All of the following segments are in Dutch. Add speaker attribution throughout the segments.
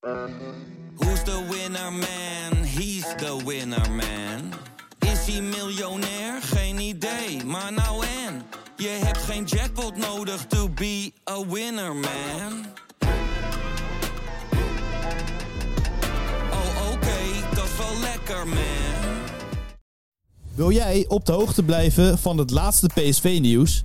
Speaker 1: Who's the winner man? He's the winner man. Is hij miljonair? Geen idee, maar nou en. Je hebt geen jackpot nodig to be a winner man. Oh oké, dat is wel lekker man.
Speaker 2: Wil jij op de hoogte blijven van het laatste PSV-nieuws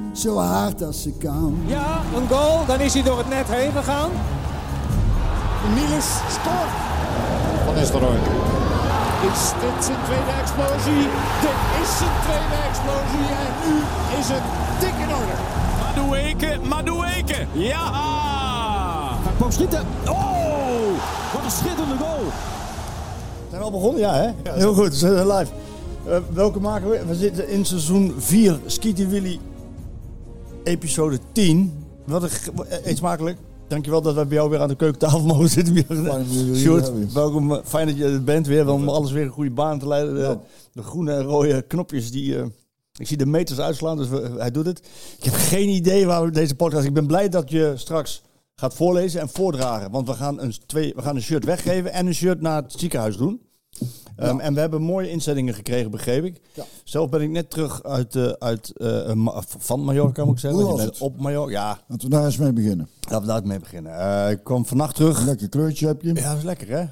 Speaker 3: zo hard als ze kan.
Speaker 4: Ja, een goal, dan is hij door het net heen gegaan.
Speaker 5: Niels scoort. Van Nistelrooy. Is dit zijn tweede explosie? Dit is zijn tweede explosie en nu is het dik in orde.
Speaker 6: Madueke, Madueke. Ja!
Speaker 7: Hij kwam schieten. Oh, wat een schitterende goal.
Speaker 8: Zijn we al begonnen? Ja, hè? Heel goed, we zijn live. Eh, welke maken we? We zitten in seizoen 4, Skitty Willy, episode 10. Wat een, eh, eet smakelijk. Dankjewel dat wij bij jou weer aan de keukentafel mogen zitten. Sjoerd, welkom. eh, Fijn dat je er bent weer. Om alles weer een goede baan te leiden. De, de groene en rode knopjes die... eh, ik zie de meters uitslaan, dus we- hij doet het. Ik heb geen idee waar we deze podcast... Ik ben blij dat je straks gaat voorlezen en voordragen. Want we gaan een, twee, we gaan een shirt weggeven en een shirt naar het ziekenhuis doen. Ehm, En we hebben mooie inzettingen gekregen, begreep ik.
Speaker 3: Ja.
Speaker 8: Zelf ben ik net terug uit, eh, uit, eh, van Mallorca, moet ik zeggen.
Speaker 3: Hoe
Speaker 8: Je
Speaker 3: was
Speaker 8: bent
Speaker 3: het?
Speaker 8: Op Mallorca, ja.
Speaker 3: Laten we daar eens mee beginnen.
Speaker 8: Laten we daar mee beginnen. Eh, ik kwam vannacht terug.
Speaker 3: Lekker kleurtje heb je.
Speaker 8: Ja, dat is lekker, hè?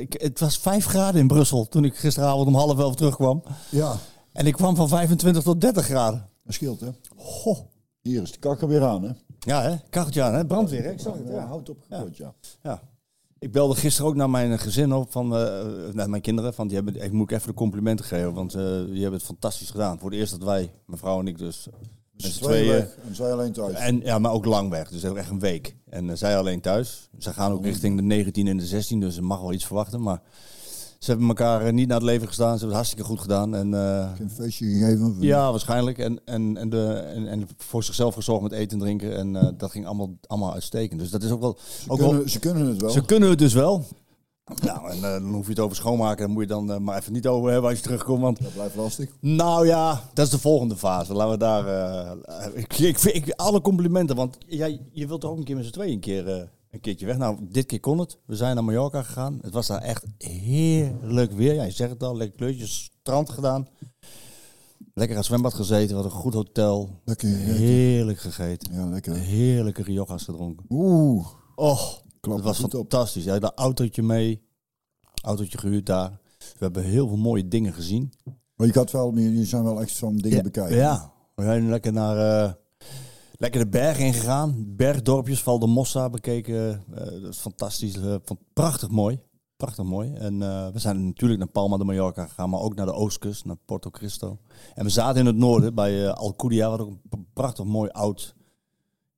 Speaker 8: Ik, het was 5 graden in Brussel toen ik gisteravond om half elf terugkwam.
Speaker 3: Ja,
Speaker 8: En ik kwam van 25 tot 30 graden.
Speaker 3: dat scheelt hè.
Speaker 8: Goh.
Speaker 3: Hier is de kakker weer aan hè.
Speaker 8: Ja, hè? Kacheltje aan, hè? Brandweer, hè? Ik zag het,
Speaker 3: Ja, hout op ja.
Speaker 8: ja. Ik belde gisteren ook naar mijn gezin op, van, eh, naar mijn kinderen. Van, die hebben, ik moet ik even de complimenten geven, want eh, die hebben het fantastisch gedaan. Voor het eerst dat wij, mijn vrouw en ik dus,
Speaker 3: Dus twee
Speaker 8: tweeën...
Speaker 3: weg en zij alleen thuis.
Speaker 8: En, ja, maar ook lang weg, dus echt een week. En eh, zij alleen thuis. Ze gaan ook richting de 19 en de 16, dus ze mag wel iets verwachten. Maar ze hebben elkaar eh, niet naar het leven gestaan. Ze hebben het hartstikke goed gedaan. En, eh,
Speaker 3: Een feestje gegeven.
Speaker 8: ja, waarschijnlijk. En, en, en, de, en, en voor zichzelf gezorgd met eten en drinken. En eh, dat ging allemaal, allemaal uitstekend. Dus dat is ook wel...
Speaker 3: Ze,
Speaker 8: Ook wel
Speaker 3: kunnen, ze kunnen het wel.
Speaker 8: ze kunnen het dus wel. Nou, en dan hoef je het over schoonmaken. Dan moet je dan maar even niet over hebben als je terugkomt. Want
Speaker 3: Dat blijft lastig.
Speaker 8: nou ja, dat is de volgende fase. Laten we daar. ik, ik, ik, alle complimenten, want jij, je wilt toch ook een keer met z'n tweeën een keer een keertje weg. Nou, dit keer kon het. We zijn naar Mallorca gegaan. Het was daar echt heerlijk weer. Ja, je zegt het al, lekker kleurtjes, strand gedaan. Lekker aan zwembad gezeten, wat een goed hotel.
Speaker 3: Lekker.
Speaker 8: Heerlijk gegeten.
Speaker 3: Ja, lekker.
Speaker 8: Heerlijke Riojas gedronken.
Speaker 3: Oeh.
Speaker 8: Och,
Speaker 3: Klap
Speaker 8: het was fantastisch. Ja, dat autootje mee. Autootje gehuurd daar. We hebben heel veel mooie dingen gezien.
Speaker 3: Maar je, gaat wel, meer- je zijn wel echt zo'n dingen bekijken.
Speaker 8: Ja, we zijn lekker naar eh, lekker de berg ingegaan. Bergdorpjes, Valdemossa bekeken. Eh, dat is fantastisch. eh, van, prachtig mooi. Prachtig mooi. En eh, we zijn natuurlijk naar Palma de Mallorca gegaan, maar ook naar de oostkust, naar Porto Cristo. En we zaten in het noorden bij Alcudia, wat ook een prachtig mooi oud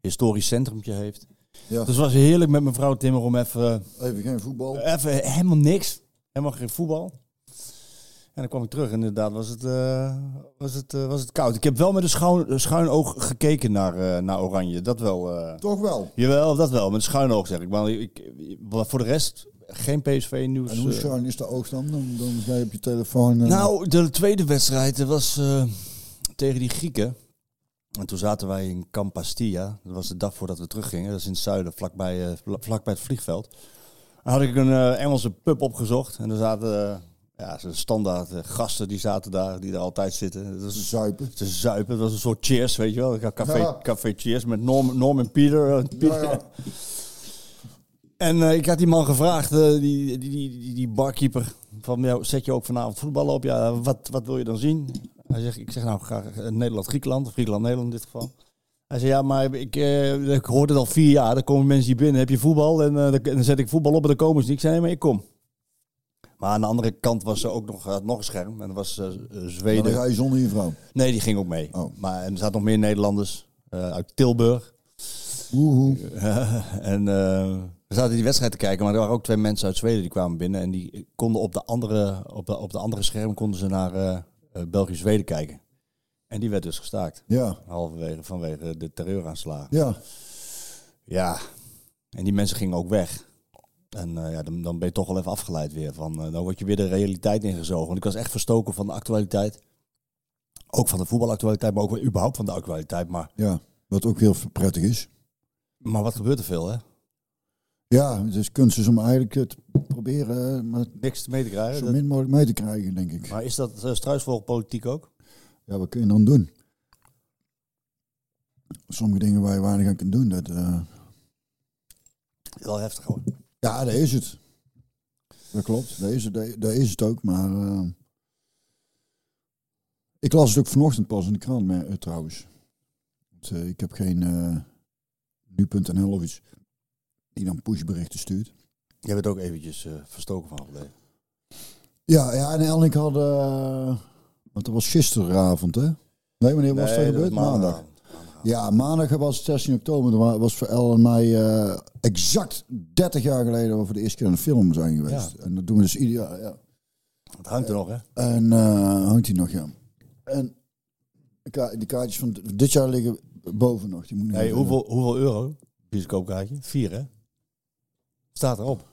Speaker 8: historisch centrumtje heeft.
Speaker 3: Ja.
Speaker 8: Dus het was heerlijk met mijn vrouw Timmer om even,
Speaker 3: Even geen voetbal.
Speaker 8: even helemaal niks. Helemaal geen voetbal. En dan kwam ik terug en inderdaad was het, eh, was het, eh, was het koud. Ik heb wel met een schuin, schuin oog gekeken naar, eh, naar Oranje. Dat wel.
Speaker 3: Toch wel.
Speaker 8: Jawel, dat wel. Met een schuin oog zeg ik. Maar ik, ik- voor de rest geen PSV-nieuws.
Speaker 3: En hoe schuin is de oog dan? Dan, dan ga je op je telefoon.
Speaker 8: Nou, de tweede wedstrijd was tegen die Grieken. En toen zaten wij in Camp Pastilla. Dat was de dag voordat we teruggingen. Dat is in het zuiden, vlakbij, vla- vlakbij het vliegveld. Dan had ik een Engelse pub opgezocht. En er zaten ja, zo'n standaard eh, gasten die zaten daar, die er altijd zitten. Dat
Speaker 3: Ze
Speaker 8: is
Speaker 3: zuipen.
Speaker 8: te zuipen. Dat was een soort cheers, weet je wel. Café,
Speaker 3: Ja.
Speaker 8: café cheers met Norm, Norm en Pieter. eh, Pieter.
Speaker 3: Ja, ja.
Speaker 8: En eh, ik had die man gevraagd, die, die, die, die, barkeeper, van ja, zet je ook vanavond voetballen op? Ja, wat, wat wil je dan zien? Hij zegt, ik zeg nou graag Nederland-Griekenland, of Griekenland-Nederland in dit geval. Hij zei, ja, maar ik, ik hoorde het al vier jaar. Dan komen mensen hier binnen, heb je voetbal? En dan, dan zet ik voetbal op en dan komen ze niet. Ik zei, nee, maar ik kom. Maar aan de andere kant was er ook nog, had nog een scherm. En dat was eh, eh,
Speaker 3: Maar dan
Speaker 8: Zweden.
Speaker 3: ga je zonder je vrouw.
Speaker 8: Nee, die ging ook mee.
Speaker 3: Oh.
Speaker 8: Maar en er zaten nog meer Nederlanders eh, uit Tilburg.
Speaker 3: Woehoe.
Speaker 8: en eh, We zaten die wedstrijd te kijken, maar er waren ook twee mensen uit Zweden die kwamen binnen. En die konden op de andere, op de, op de andere scherm konden ze naar België-Zweden kijken. En die werd dus gestaakt.
Speaker 3: Ja,
Speaker 8: Halverwege vanwege de terreuraanslagen.
Speaker 3: ja.
Speaker 8: Ja, en die mensen gingen ook weg. En eh, ja, dan, dan ben je toch wel even afgeleid weer. Van, eh, dan word je weer de realiteit ingezogen. Want ik was echt verstoken van de actualiteit. Ook van de voetbalactualiteit, maar ook wel überhaupt van de actualiteit. Maar,
Speaker 3: ja. Wat ook heel prettig is.
Speaker 8: maar wat gebeurt er veel, hè?
Speaker 3: Ja, het is kunst is om eigenlijk het proberen eh, maar
Speaker 8: Niks mee te krijgen.
Speaker 3: zo
Speaker 8: Dat-
Speaker 3: min mogelijk mee te krijgen, denk ik.
Speaker 8: maar is dat uh, struisvogelpolitiek ook?
Speaker 3: Ja, wat kun je dan doen? Sommige dingen waar je weinig aan kunt doen. Dat,
Speaker 8: Wel heftig hoor.
Speaker 3: Ja, dat is het. Dat klopt, dat is het, dat, is het ook. Maar eh, ik las het ook vanochtend pas in de krant maar, eh, trouwens. Want, eh, ik heb geen nu.nl of iets die dan pushberichten stuurt.
Speaker 8: Jij bent ook eventjes verstoken van gebleven.
Speaker 3: Ja, ja en El en ik hadden... want dat was gisteravond, hè? Nee, wanneer was dat gebeurd? Maandag. Ja, maandag was het 16 oktober. Dat wa- was voor El en mij eh, exact 30 jaar geleden dat we voor de eerste keer naar een film zijn geweest. En dat doen we dus ieder jaar. Ja.
Speaker 8: Het hangt er nog, hè?
Speaker 3: En eh, hangt hij nog, ja. En de kaartjes van dit jaar liggen boven nog. Die moet
Speaker 8: hoeveel, hoeveel euro? Bioscoopkaartje? Vier, hè? Staat erop.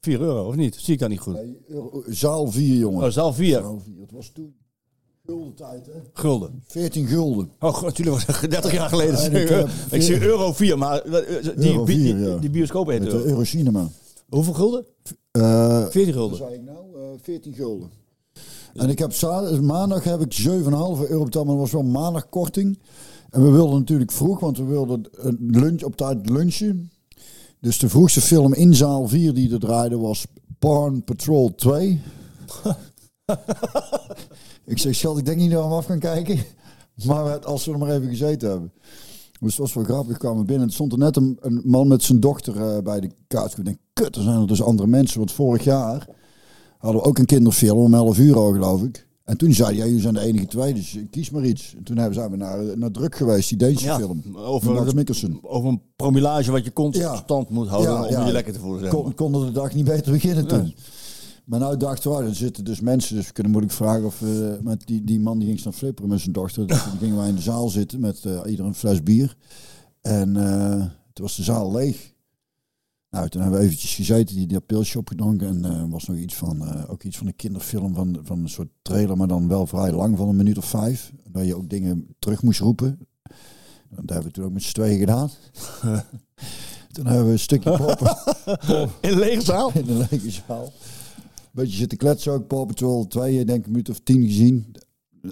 Speaker 8: Vier euro, of niet? Zie ik dat niet goed?
Speaker 3: Nee, euro- zaal 4, jongen.
Speaker 8: Oh, zaal vier.
Speaker 3: Zaal 4. Het was toen gulden tijd, hè?
Speaker 8: Gulden.
Speaker 3: 14 gulden.
Speaker 8: Oh, god, jullie was 30 jaar geleden.
Speaker 3: Ja, ik heb
Speaker 8: ik zie euro 4, maar eh, die,
Speaker 3: Euro
Speaker 8: die,
Speaker 3: ja.
Speaker 8: die bioscoop heet
Speaker 3: Met
Speaker 8: euro.
Speaker 3: Eurocinema.
Speaker 8: Hoeveel gulden?
Speaker 3: Eh
Speaker 8: 14
Speaker 3: Wat
Speaker 8: gulden.
Speaker 3: zei ik nou? Eh 14 gulden. En ik heb maandag heb ik 7,5 euro betaald, maar dat was wel maandagkorting. En we wilden natuurlijk vroeg, want we wilden een lunch, op tijd lunchen. Dus de vroegste film in zaal 4 die er draaide was Porn Patrol 2. ik zeg, schat, ik denk niet dat we hem af gaan kijken. Maar als we er maar even gezeten hebben. Dus het was wel grappig, kwamen binnen. Er stond er net een, een man met zijn dochter eh, bij de kaart. Ik denk, kut, er zijn er dus andere mensen. Want vorig jaar hadden we ook een kinderfilm om 11 uur al, geloof ik. En toen zei hij, jullie zijn de enige twee, dus kies maar iets. En toen hebben we naar, naar Druk geweest, die Deense
Speaker 8: Ja,
Speaker 3: film.
Speaker 8: over
Speaker 3: Max Mikkelsen.
Speaker 8: Over een promillage wat je constant moet houden
Speaker 3: Ja,
Speaker 8: om
Speaker 3: ja.
Speaker 8: je lekker te voelen. Zeg
Speaker 3: Kon, konden de dag niet beter beginnen toen. Maar nou dachten we, er zitten dus mensen, dus we kunnen moeilijk vragen of we met die, die man die ging staan flipperen met zijn dochter. Dus toen gingen wij in de zaal zitten met eh ieder een fles bier. En eh, toen was de zaal leeg. Nou, toen hebben we eventjes gezeten, die, die pilsje opgedronken. En eh was nog iets van, eh, ook iets van een kinderfilm van, van een soort trailer, maar dan wel vrij lang, van een minuut of vijf. Dat je ook dingen terug moest roepen. Dat hebben we toen ook met z'n tweeën gedaan. toen hebben we een stukje poppen.
Speaker 8: In een lege zaal?
Speaker 3: in de lege zaal. Beetje zitten kletsen ook. Paw Patrol 2, ik denk een minuut of tien gezien.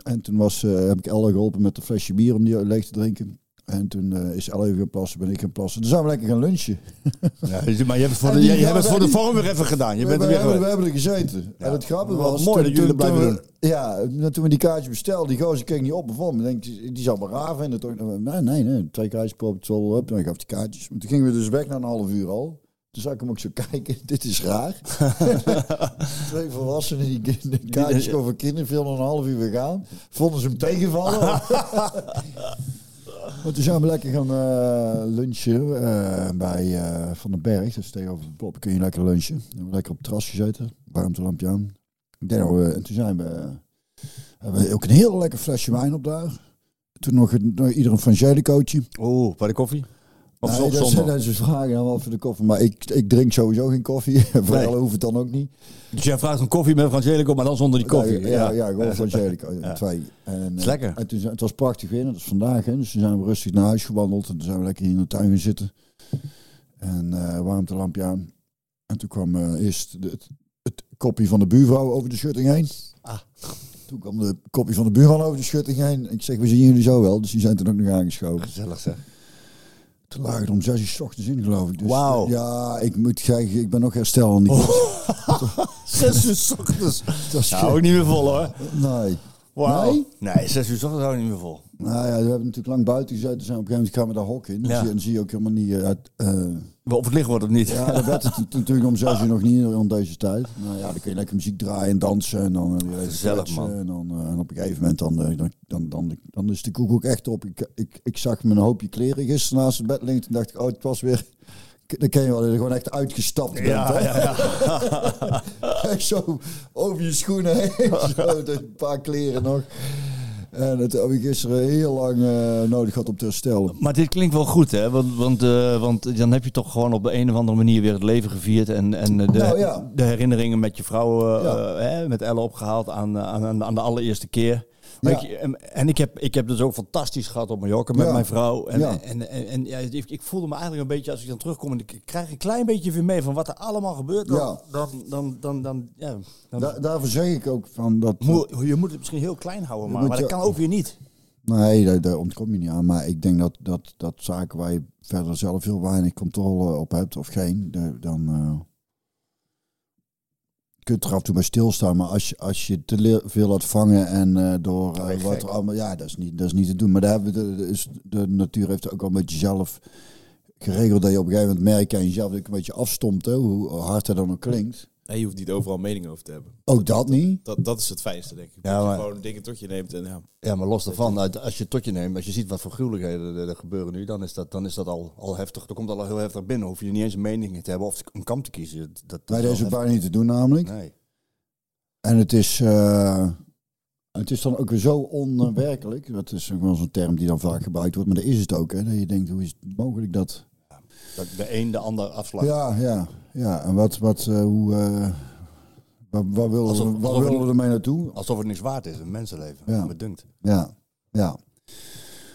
Speaker 3: En toen was, eh, heb ik Elle geholpen met een flesje bier om die leeg te drinken. En toen eh, is Elle even gaan plassen, ben ik gaan plassen. Toen zijn we lekker gaan lunchen.
Speaker 8: Ja, dus- maar je hebt het voor
Speaker 3: En
Speaker 8: de, je, hebt het voor de vorm weer even gedaan. Je
Speaker 3: we,
Speaker 8: bent
Speaker 3: we
Speaker 8: er weer
Speaker 3: hebben, we hebben er gezeten. En het grappige
Speaker 8: Wat
Speaker 3: was...
Speaker 8: mooi
Speaker 3: toen-
Speaker 8: dat jullie blijven
Speaker 3: toen we- Ja, nou, toen we die kaartjes bestelden, die gozer keek niet op. Bijvoorbeeld, ik denk, die, die zal wel raar vinden. Toch? Nee, nee, nee. Twee kaartjes Paw Patrol op. Dan gaf die kaartjes. Maar toen gingen we dus weg na een half uur al. Toen zag ik hem ook zo kijken. Dit is raar. Twee volwassenen die de kaartjes over kinderfilm een half uur weer gaan. Vonden ze hem tegenvallen. Maar toen zijn we lekker gaan eh, lunchen eh, bij eh, Van den Berg. Dus tegenover de Plop kun je lekker lunchen. We hebben lekker op het terras gezeten. Warmtelampje aan. Ik denk dat we, en toen zijn we, hebben we ook een heel lekker flesje wijn op daar. Toen nog, nog ieder een frangelicootje.
Speaker 8: Oeh, bij de koffie? Of
Speaker 3: Nee, dat, zijn, dat is vragen dan voor de koffie. Maar ik, ik drink sowieso geen koffie. Voor
Speaker 8: Nee.
Speaker 3: Hoeft het dan ook niet.
Speaker 8: Dus jij vraagt een koffie met Frangelico, maar dan zonder die koffie.
Speaker 3: Ja, ja, ja, gewoon frangelico.
Speaker 8: Ja.
Speaker 3: Twee. En,
Speaker 8: Is
Speaker 3: eh,
Speaker 8: lekker.
Speaker 3: En toen, het was prachtig weer. Dat is vandaag. Hè, dus toen zijn we rustig naar huis gewandeld. En toen zijn we lekker hier in de tuin gaan zitten. En eh warmtelampje aan. En toen kwam eh, eerst de, het, het kopje van de buurvrouw over de schutting heen.
Speaker 8: Ah.
Speaker 3: Toen kwam de kopje van de buurman over de schutting heen. Ik zeg, we zien jullie zo wel. Dus die zijn toen ook nog aangeschoven.
Speaker 8: Gezellig zeg.
Speaker 3: Toen lagen er om zes uur 's ochtends in, geloof ik. Dus,
Speaker 8: Wauw.
Speaker 3: eh, Ja, ik moet zeggen, ik ben nog herstel
Speaker 8: Zes uur 's ochtends.
Speaker 3: Dat is
Speaker 8: Nou, ook niet meer vol hoor.
Speaker 3: Nee.
Speaker 8: Wauw.
Speaker 3: Nee?
Speaker 8: Nee, zes uur ochtends hou ik niet meer vol.
Speaker 3: Nou ja, we hebben natuurlijk lang buiten gezeten. Zijn we op een gegeven moment gaan we daar hok in. Dan,
Speaker 8: Ja.
Speaker 3: zie, je, dan zie je ook helemaal niet eh, uit...
Speaker 8: Wel Of het licht wordt of niet.
Speaker 3: ja, dan werd het natuurlijk om zes uur nog niet rond deze tijd. Nou ja, dan kun je lekker muziek draaien en dansen. En dan, eh, weer
Speaker 8: Gezellig, man.
Speaker 3: En, dan, en op een gegeven moment dan, dan, dan, dan, dan is de koek ook echt op. Ik, ik, ik zag mijn hoopje kleren gisteren naast het bed liggen. Toen dacht ik, oh, het was weer Dan ken je wel, dat je gewoon echt uitgestapt bent.
Speaker 8: Ja,
Speaker 3: hè?
Speaker 8: ja, ja.
Speaker 3: Zo over je schoenen heen. zo, een paar kleren nog. En dat heb ik gisteren heel lang eh, nodig gehad om te herstellen.
Speaker 8: Maar dit klinkt wel goed, hè? Want, want, eh, want dan heb je toch gewoon op de een of andere manier weer het leven gevierd. En, en de,
Speaker 3: Nou, ja.
Speaker 8: de herinneringen met je vrouw, eh,
Speaker 3: Ja.
Speaker 8: hè, met Elle opgehaald eh, aan, aan- aan de allereerste keer.
Speaker 3: Ja.
Speaker 8: ik, en en ik, heb, ik heb dus ook fantastisch gehad op Mallorca met
Speaker 3: Ja.
Speaker 8: mijn vrouw. En,
Speaker 3: Ja.
Speaker 8: en, en, en ja, ik, ik voelde me eigenlijk een beetje, als ik dan terugkom, en ik krijg een klein beetje weer mee van wat er allemaal gebeurt. Dan, dan, dan, dan, dan, ja, dan
Speaker 3: Da- daarvoor zeg ik ook van dat...
Speaker 8: je moet het misschien heel klein houden, maar, dat kan ook weer niet.
Speaker 3: Nee, daar, daar ontkom je niet aan. Maar ik denk dat, dat, dat zaken waar je verder zelf heel weinig controle op hebt, of geen, dan eh, kun je er af en toe bij stilstaan. Maar als je, als je te veel laat vangen en eh, door eh,
Speaker 8: je
Speaker 3: wat
Speaker 8: gek.
Speaker 3: er allemaal... Ja, dat is, niet, dat is niet te doen. Maar daar hebben we de, de, is, de natuur heeft ook al een beetje zelf geregeld dat je op een gegeven moment merkt aan jezelf dat ik een beetje afstomt, hè, hoe hard het dan ook klinkt.
Speaker 9: En je hoeft niet overal mening over te hebben.
Speaker 3: Ook dat niet.
Speaker 9: Dat, dat is het fijnste, denk ik.
Speaker 8: Ja,
Speaker 9: dat
Speaker 8: maar-
Speaker 9: je gewoon dingen tot je neemt en ja.
Speaker 8: Ja, maar los daarvan, als je het tot je neemt, als je ziet wat voor gruwelijkheden er, er gebeuren nu, dan is dat, dan is dat al, al heftig. Dan komt dat al heel heftig binnen. Hoef je niet eens een mening te hebben of een kamp te kiezen. Dat, dat
Speaker 3: Nee, dat is
Speaker 8: wel
Speaker 3: ook bijna niet te doen namelijk.
Speaker 8: Nee.
Speaker 3: En het is, eh, het is dan ook weer zo onwerkelijk. Dat is ook wel zo'n term die dan vaak gebruikt wordt. Maar dat is het ook. Hè? Dat je denkt, hoe is het mogelijk dat...
Speaker 8: Dat de een de ander afslaat.
Speaker 3: Ja, ja, ja. En wat, wat, eh, hoe... eh, waar, waar willen,
Speaker 8: Alsof-
Speaker 3: we, waar
Speaker 8: alsof
Speaker 3: willen we ermee naartoe?
Speaker 8: Alsof het niks waard is, een mensenleven.
Speaker 3: Ja.
Speaker 8: Me dunkt.
Speaker 3: Ja, ja.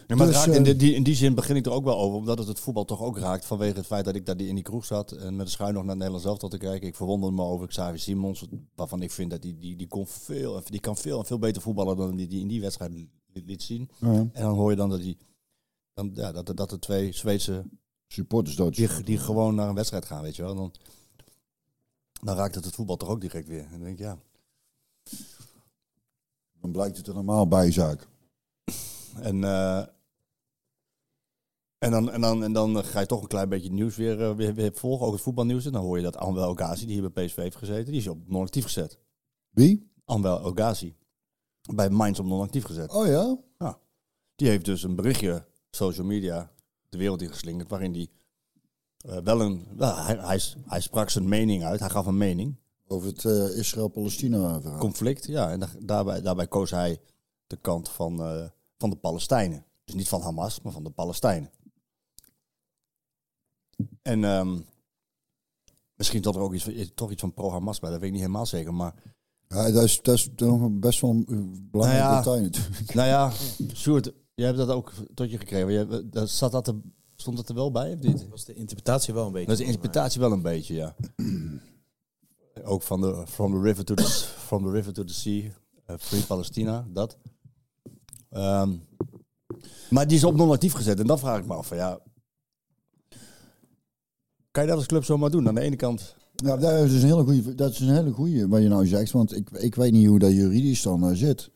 Speaker 8: Ja, maar
Speaker 3: Dus,
Speaker 8: raakt in,
Speaker 3: eh,
Speaker 8: die, in die zin begin ik er ook wel over, omdat het het voetbal toch ook raakt. Vanwege het feit dat ik daar die in die kroeg zat en met de schuin nog naar het Nederlands elftal te kijken. Ik verwonderde me over Xavi Simons, waarvan ik vind dat die, die, die, kon veel, die kan veel en veel beter voetballen dan die, die in die wedstrijd li- liet zien.
Speaker 3: ja.
Speaker 8: En dan hoor je dan dat, die, dan, ja, dat, dat de twee Zweedse
Speaker 3: Supporters dood.
Speaker 8: die, die gewoon naar een wedstrijd gaan, weet je wel. Dan, dan raakt het het voetbal toch ook direct weer. En dan denk ik, ja.
Speaker 3: Dan blijkt het er normaal bijzaak.
Speaker 8: En, eh, en, dan, en, dan, en dan ga je toch een klein beetje het nieuws weer, eh, weer, weer volgen, ook het voetbalnieuws. En dan hoor je dat Anwel Ogazi, die hier bij PSV heeft gezeten, die is op non-actief gezet.
Speaker 3: Wie?
Speaker 8: Anwel Ogazi. Bij Mainz op non-actief gezet.
Speaker 3: Oh ja?
Speaker 8: Die heeft dus een berichtje, social media, de wereld ingeslingerd, waarin hij eh, wel een... hij, hij, hij sprak zijn mening uit, hij gaf een mening.
Speaker 3: Over het eh, Israël-Palestina verhaal.
Speaker 8: conflict. Ja, en da- daarbij, daarbij koos hij de kant van, eh, van de Palestijnen. Dus niet van Hamas, maar van de Palestijnen. En ehm, misschien dat er ook iets, toch iets van pro-Hamas bij, dat weet ik niet helemaal zeker. Maar
Speaker 3: Ja, dat is, dat is best wel een belangrijk
Speaker 8: Nou ja.
Speaker 3: detail natuurlijk.
Speaker 8: nou ja, Sjoerd, jij hebt dat ook tot je gekregen. Jij, dat, zat dat er, stond dat er wel bij of niet?
Speaker 9: Dat was de interpretatie wel een beetje.
Speaker 8: Dat is de interpretatie wel een beetje, ja. Ook van de from the river to the, from the, river to the sea, eh, free Palestina, dat. Ehm, maar die is op non-actief gezet. En dan vraag ik me af van ja... Kan je dat als club zomaar doen? Aan de ene kant...
Speaker 3: Nou, dat is een hele goede, dat is een hele goede wat je nou zegt, want ik, ik weet niet hoe dat juridisch dan eh, zit.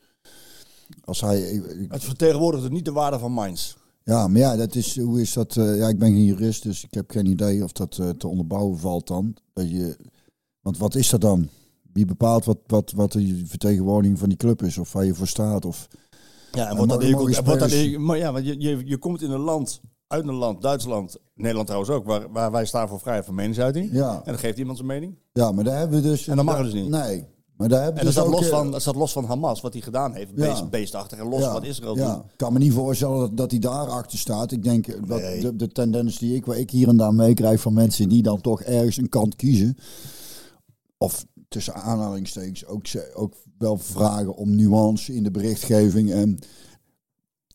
Speaker 3: Als hij,
Speaker 8: Het vertegenwoordigt het niet de waarde van Mainz.
Speaker 3: ja, maar ja, dat is, hoe is dat? eh, ja, ik ben geen jurist, dus ik heb geen idee of dat eh, te onderbouwen valt dan. Dat je, want wat is dat dan? Wie bepaalt wat, wat, wat de vertegenwoordiging van die club is, of waar je voor staat? Of,
Speaker 8: Ja, en wordt dat, dat, maar ja, want je, je, je komt in een land, uit een land, Duitsland, Nederland trouwens ook, waar, waar wij staan voor vrijheid van meningsuiting.
Speaker 3: ja,
Speaker 8: En dan geeft iemand zijn mening.
Speaker 3: ja, maar daar hebben we dus.
Speaker 8: En dat mag dus niet.
Speaker 3: Nee, maar daar hebben
Speaker 8: En dat
Speaker 3: dus
Speaker 8: staat,
Speaker 3: ook,
Speaker 8: los
Speaker 3: eh,
Speaker 8: van, dat staat los van Hamas, wat hij gedaan heeft.
Speaker 3: Ja.
Speaker 8: Beest, beestachtig en los van wat Israël
Speaker 3: ja. Ik kan me niet voorstellen dat, dat hij daar achter staat. Ik denk dat
Speaker 8: Nee.
Speaker 3: de, de tendens die ik, waar ik hier en daar meekrijg van mensen die dan toch ergens een kant kiezen. Of tussen aanhalingstekens ook, ook wel vragen om nuance in de berichtgeving. En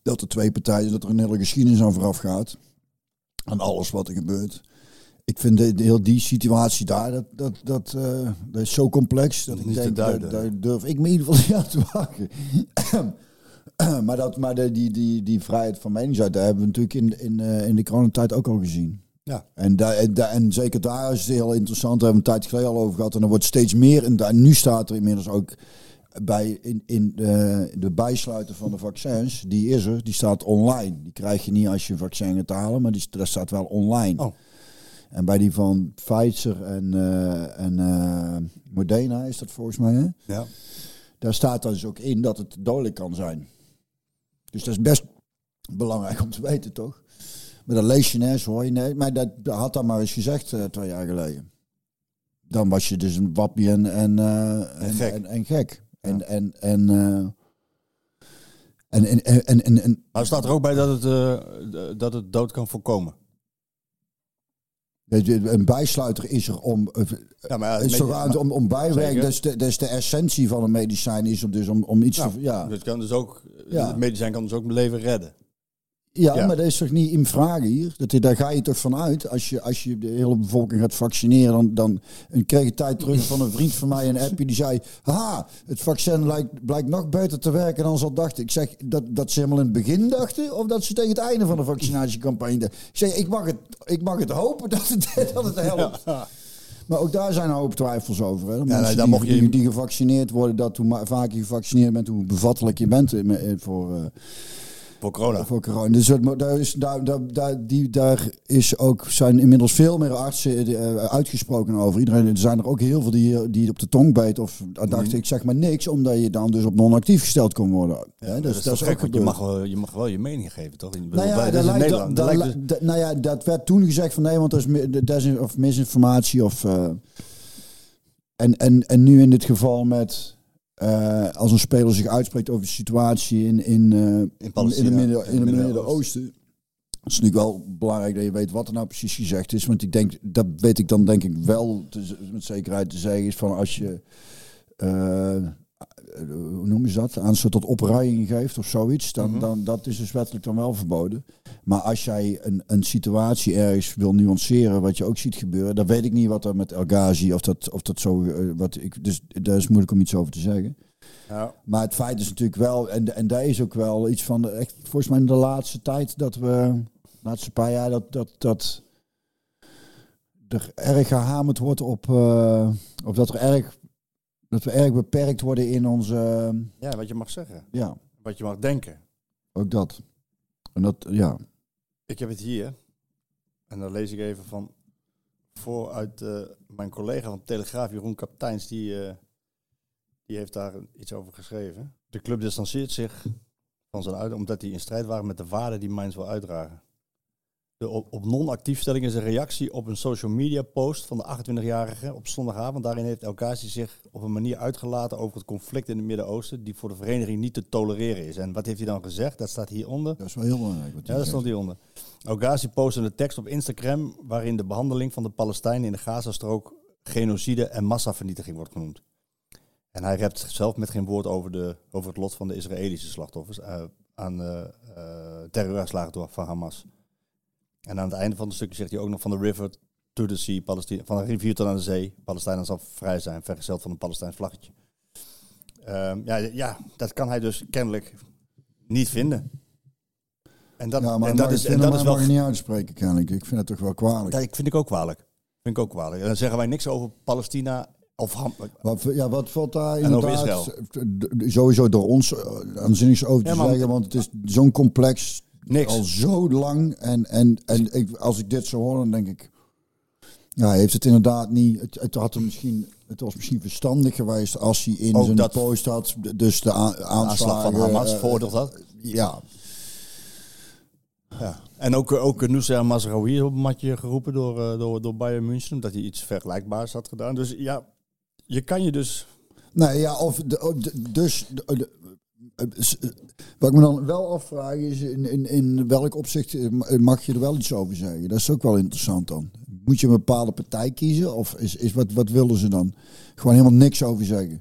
Speaker 3: dat er twee partijen, dat er een hele geschiedenis aan vooraf gaat. Aan alles wat er gebeurt. Ik vind de, de heel die situatie daar, dat, dat, dat, eh, dat is zo complex. Dat ik denk, daar, daar durf ik me in ieder geval niet aan te wagen. maar dat, maar de, die, die, die vrijheid van meningsuiting hebben we natuurlijk in, in, eh, in de coronatijd ook al gezien.
Speaker 8: Ja.
Speaker 3: En, daar, en, daar- en zeker daar is het heel interessant. Daar hebben we een tijd geleden al over gehad. En er wordt steeds meer. En daar, nu staat er inmiddels ook bij in, in de, de bijsluiten van de vaccins. Die is er. Die staat online. Die krijg je niet als je een vaccin gaat halen. Maar die, staat wel online.
Speaker 8: Oh.
Speaker 3: En bij die van Pfizer en, eh, en eh, Moderna is dat volgens mij. Hè?
Speaker 8: Ja.
Speaker 3: Daar staat dus ook in dat het dodelijk kan zijn. Dus dat is best belangrijk om te weten, toch? Maar dat lees je nergens, hoor je. Nee, maar dat, dat had dat maar eens gezegd eh, twee jaar geleden. Dan was je dus een wappie en, en, en,
Speaker 8: gek.
Speaker 3: En, en gek. En, en, en, en, en, en, en, en, en-
Speaker 8: Maar staat er ook bij dat het, dat het dood kan voorkomen.
Speaker 3: Een bijsluiter is er om, eh,
Speaker 8: Ja, maar
Speaker 3: is aan, om, om.
Speaker 8: Zeker.
Speaker 3: Dat is, de, dat is de essentie van een medicijn, is om, dus om, om iets
Speaker 8: Ja,
Speaker 3: te... Ja,
Speaker 8: Het kan dus ook,
Speaker 3: Ja.
Speaker 8: het medicijn kan dus ook mijn leven redden.
Speaker 3: Ja,
Speaker 8: Ja.
Speaker 3: maar dat is toch niet in vraag hier? Dat, daar ga je toch vanuit. Als je, als je de hele bevolking gaat vaccineren, dan, dan ik kreeg een tijd terug van een vriend van mij een appje die zei: Ha, het vaccin lijkt, blijkt nog beter te werken dan ze al dachten. Ik zeg dat, dat ze helemaal in het begin dachten, of dat ze tegen het einde van de vaccinatiecampagne dachten. Ik zeg: Ik mag het, ik mag het hopen dat het, dat het helpt. Maar ook daar zijn een hoop twijfels over. Hè. Mensen
Speaker 8: nee, daar
Speaker 3: die,
Speaker 8: mocht je-
Speaker 3: die, die gevaccineerd worden, dat hoe vaker je gevaccineerd bent, hoe bevattelijk je bent eh, eh, voor. eh,
Speaker 8: Voor corona.
Speaker 3: voor corona. Dus maar daar, is, daar, daar, die, daar is ook, zijn inmiddels veel meer artsen eh, uitgesproken over. Iedereen, er zijn er ook heel veel die, die op de tong bijt. Of dachten, ik zeg maar niks, omdat je dan dus op non-actief gesteld kon worden.
Speaker 8: Ja,
Speaker 3: Hè,
Speaker 8: dat is, gek, je mag, wel, je mag wel je mening geven, toch? In,
Speaker 3: Nou ja, dat
Speaker 8: in
Speaker 3: lijkt, dat,
Speaker 8: Dat
Speaker 3: dat
Speaker 8: lijkt dus-
Speaker 3: dat- nou ja, dat werd toen gezegd van nee, want dat is desin- of misinformatie. Of, eh, en, en, en nu in dit geval met eh, als een speler zich uitspreekt over de situatie in, in, eh, in, in,
Speaker 8: Palestina,
Speaker 3: de
Speaker 8: in het Midden-Oosten.
Speaker 3: Het is natuurlijk wel belangrijk dat je weet wat er nou precies gezegd is. Want ik denk, dat weet ik dan denk ik wel te, met zekerheid te zeggen, is van als je, eh, hoe noem je dat, aan ze tot opruiing geeft of zoiets, dan,
Speaker 8: Mhm.
Speaker 3: dan dat is dus wettelijk dan wel verboden. Maar als jij een, een situatie ergens wil nuanceren, wat je ook ziet gebeuren, dan weet ik niet wat er met El Ghazi, of dat, of dat zo, eh, wat ik, dus daar is moeilijk om iets over te zeggen.
Speaker 8: ja.
Speaker 3: Maar het feit is natuurlijk wel, en, en daar is ook wel iets van, de, echt, volgens mij in de laatste tijd dat we, de laatste paar jaar, dat, dat, dat er erg gehamerd wordt op, eh, of dat er erg, dat we erg beperkt worden in onze,
Speaker 8: ja, wat je mag zeggen.
Speaker 3: ja,
Speaker 8: Wat je mag denken.
Speaker 3: ook dat. En dat, ja,
Speaker 8: Ik heb het hier. En dan lees ik even van voor uit eh, mijn collega van Telegraaf, Jeroen Kapteins, die, eh, die heeft daar iets over geschreven. De club distancieert zich van zijn uit, omdat die in strijd waren met de waarden die Mainz wil uitdragen. De op, op non-actiefstelling is een reactie op een social media post van de 28-jarige op zondagavond. Daarin heeft El Ghazi zich op een manier uitgelaten over het conflict in het Midden-Oosten, die voor de vereniging niet te tolereren is. En wat heeft hij dan gezegd? Dat staat hieronder.
Speaker 3: dat is wel heel belangrijk. Wat
Speaker 8: Ja, dat stond hieronder. Ogazi postte een tekst op Instagram waarin de behandeling van de Palestijnen in de Gazastrook genocide en massavernietiging wordt genoemd. En hij rept zelf met geen woord over, de, over het lot van de Israëlische slachtoffers eh, aan eh eh, terreuraanslagen van Hamas. En aan het einde van het stukje zegt hij ook nog van de river to the sea, Palestina, van de rivier tot aan de zee. Palestina zal vrij zijn, vergezeld van een Palestijns vlaggetje. Ehm, ja, ja, dat kan hij dus kennelijk niet vinden. En dat,
Speaker 3: ja, maar
Speaker 8: en
Speaker 3: dat
Speaker 8: dat
Speaker 3: is,
Speaker 8: en dat is wel.
Speaker 3: mag je niet uitspreken kennelijk. Ik vind het toch wel kwalijk.
Speaker 8: Dat vind ik ook kwalijk. Vind ik ook kwalijk. En dan zeggen wij niks over Palestina of Ham.
Speaker 3: Wat, ja, wat valt daar inderdaad sowieso door ons eh, aanzinnigs over te
Speaker 8: Ja,
Speaker 3: zeggen, want het is zo'n complex
Speaker 8: Niks.
Speaker 3: al zo lang en, en, en ik, als ik dit zo hoor, dan denk ik, ja, hij heeft het inderdaad niet. Het, het had hem misschien, het was misschien verstandig geweest als hij in
Speaker 8: Ook
Speaker 3: zijn
Speaker 8: dat-
Speaker 3: post had, dus de
Speaker 8: aanslag van Hamas
Speaker 3: eh,
Speaker 8: veroordeeld had.
Speaker 3: Ja,
Speaker 8: Ja. En ook, ook Nusra Mazraoui op een matje geroepen door, eh, door, door Bayern München, omdat hij iets vergelijkbaars had gedaan. Dus ja, je kan je dus...
Speaker 3: Nee, ja, of de, de- dus. de- eh, eh, wat ik me dan wel afvraag is: in, in, in welk opzicht eh, ma- mag je er wel iets over zeggen? Dat is ook wel interessant dan. Moet je een bepaalde partij kiezen? Of is, is wat, wat willen ze dan? Gewoon helemaal niks over zeggen.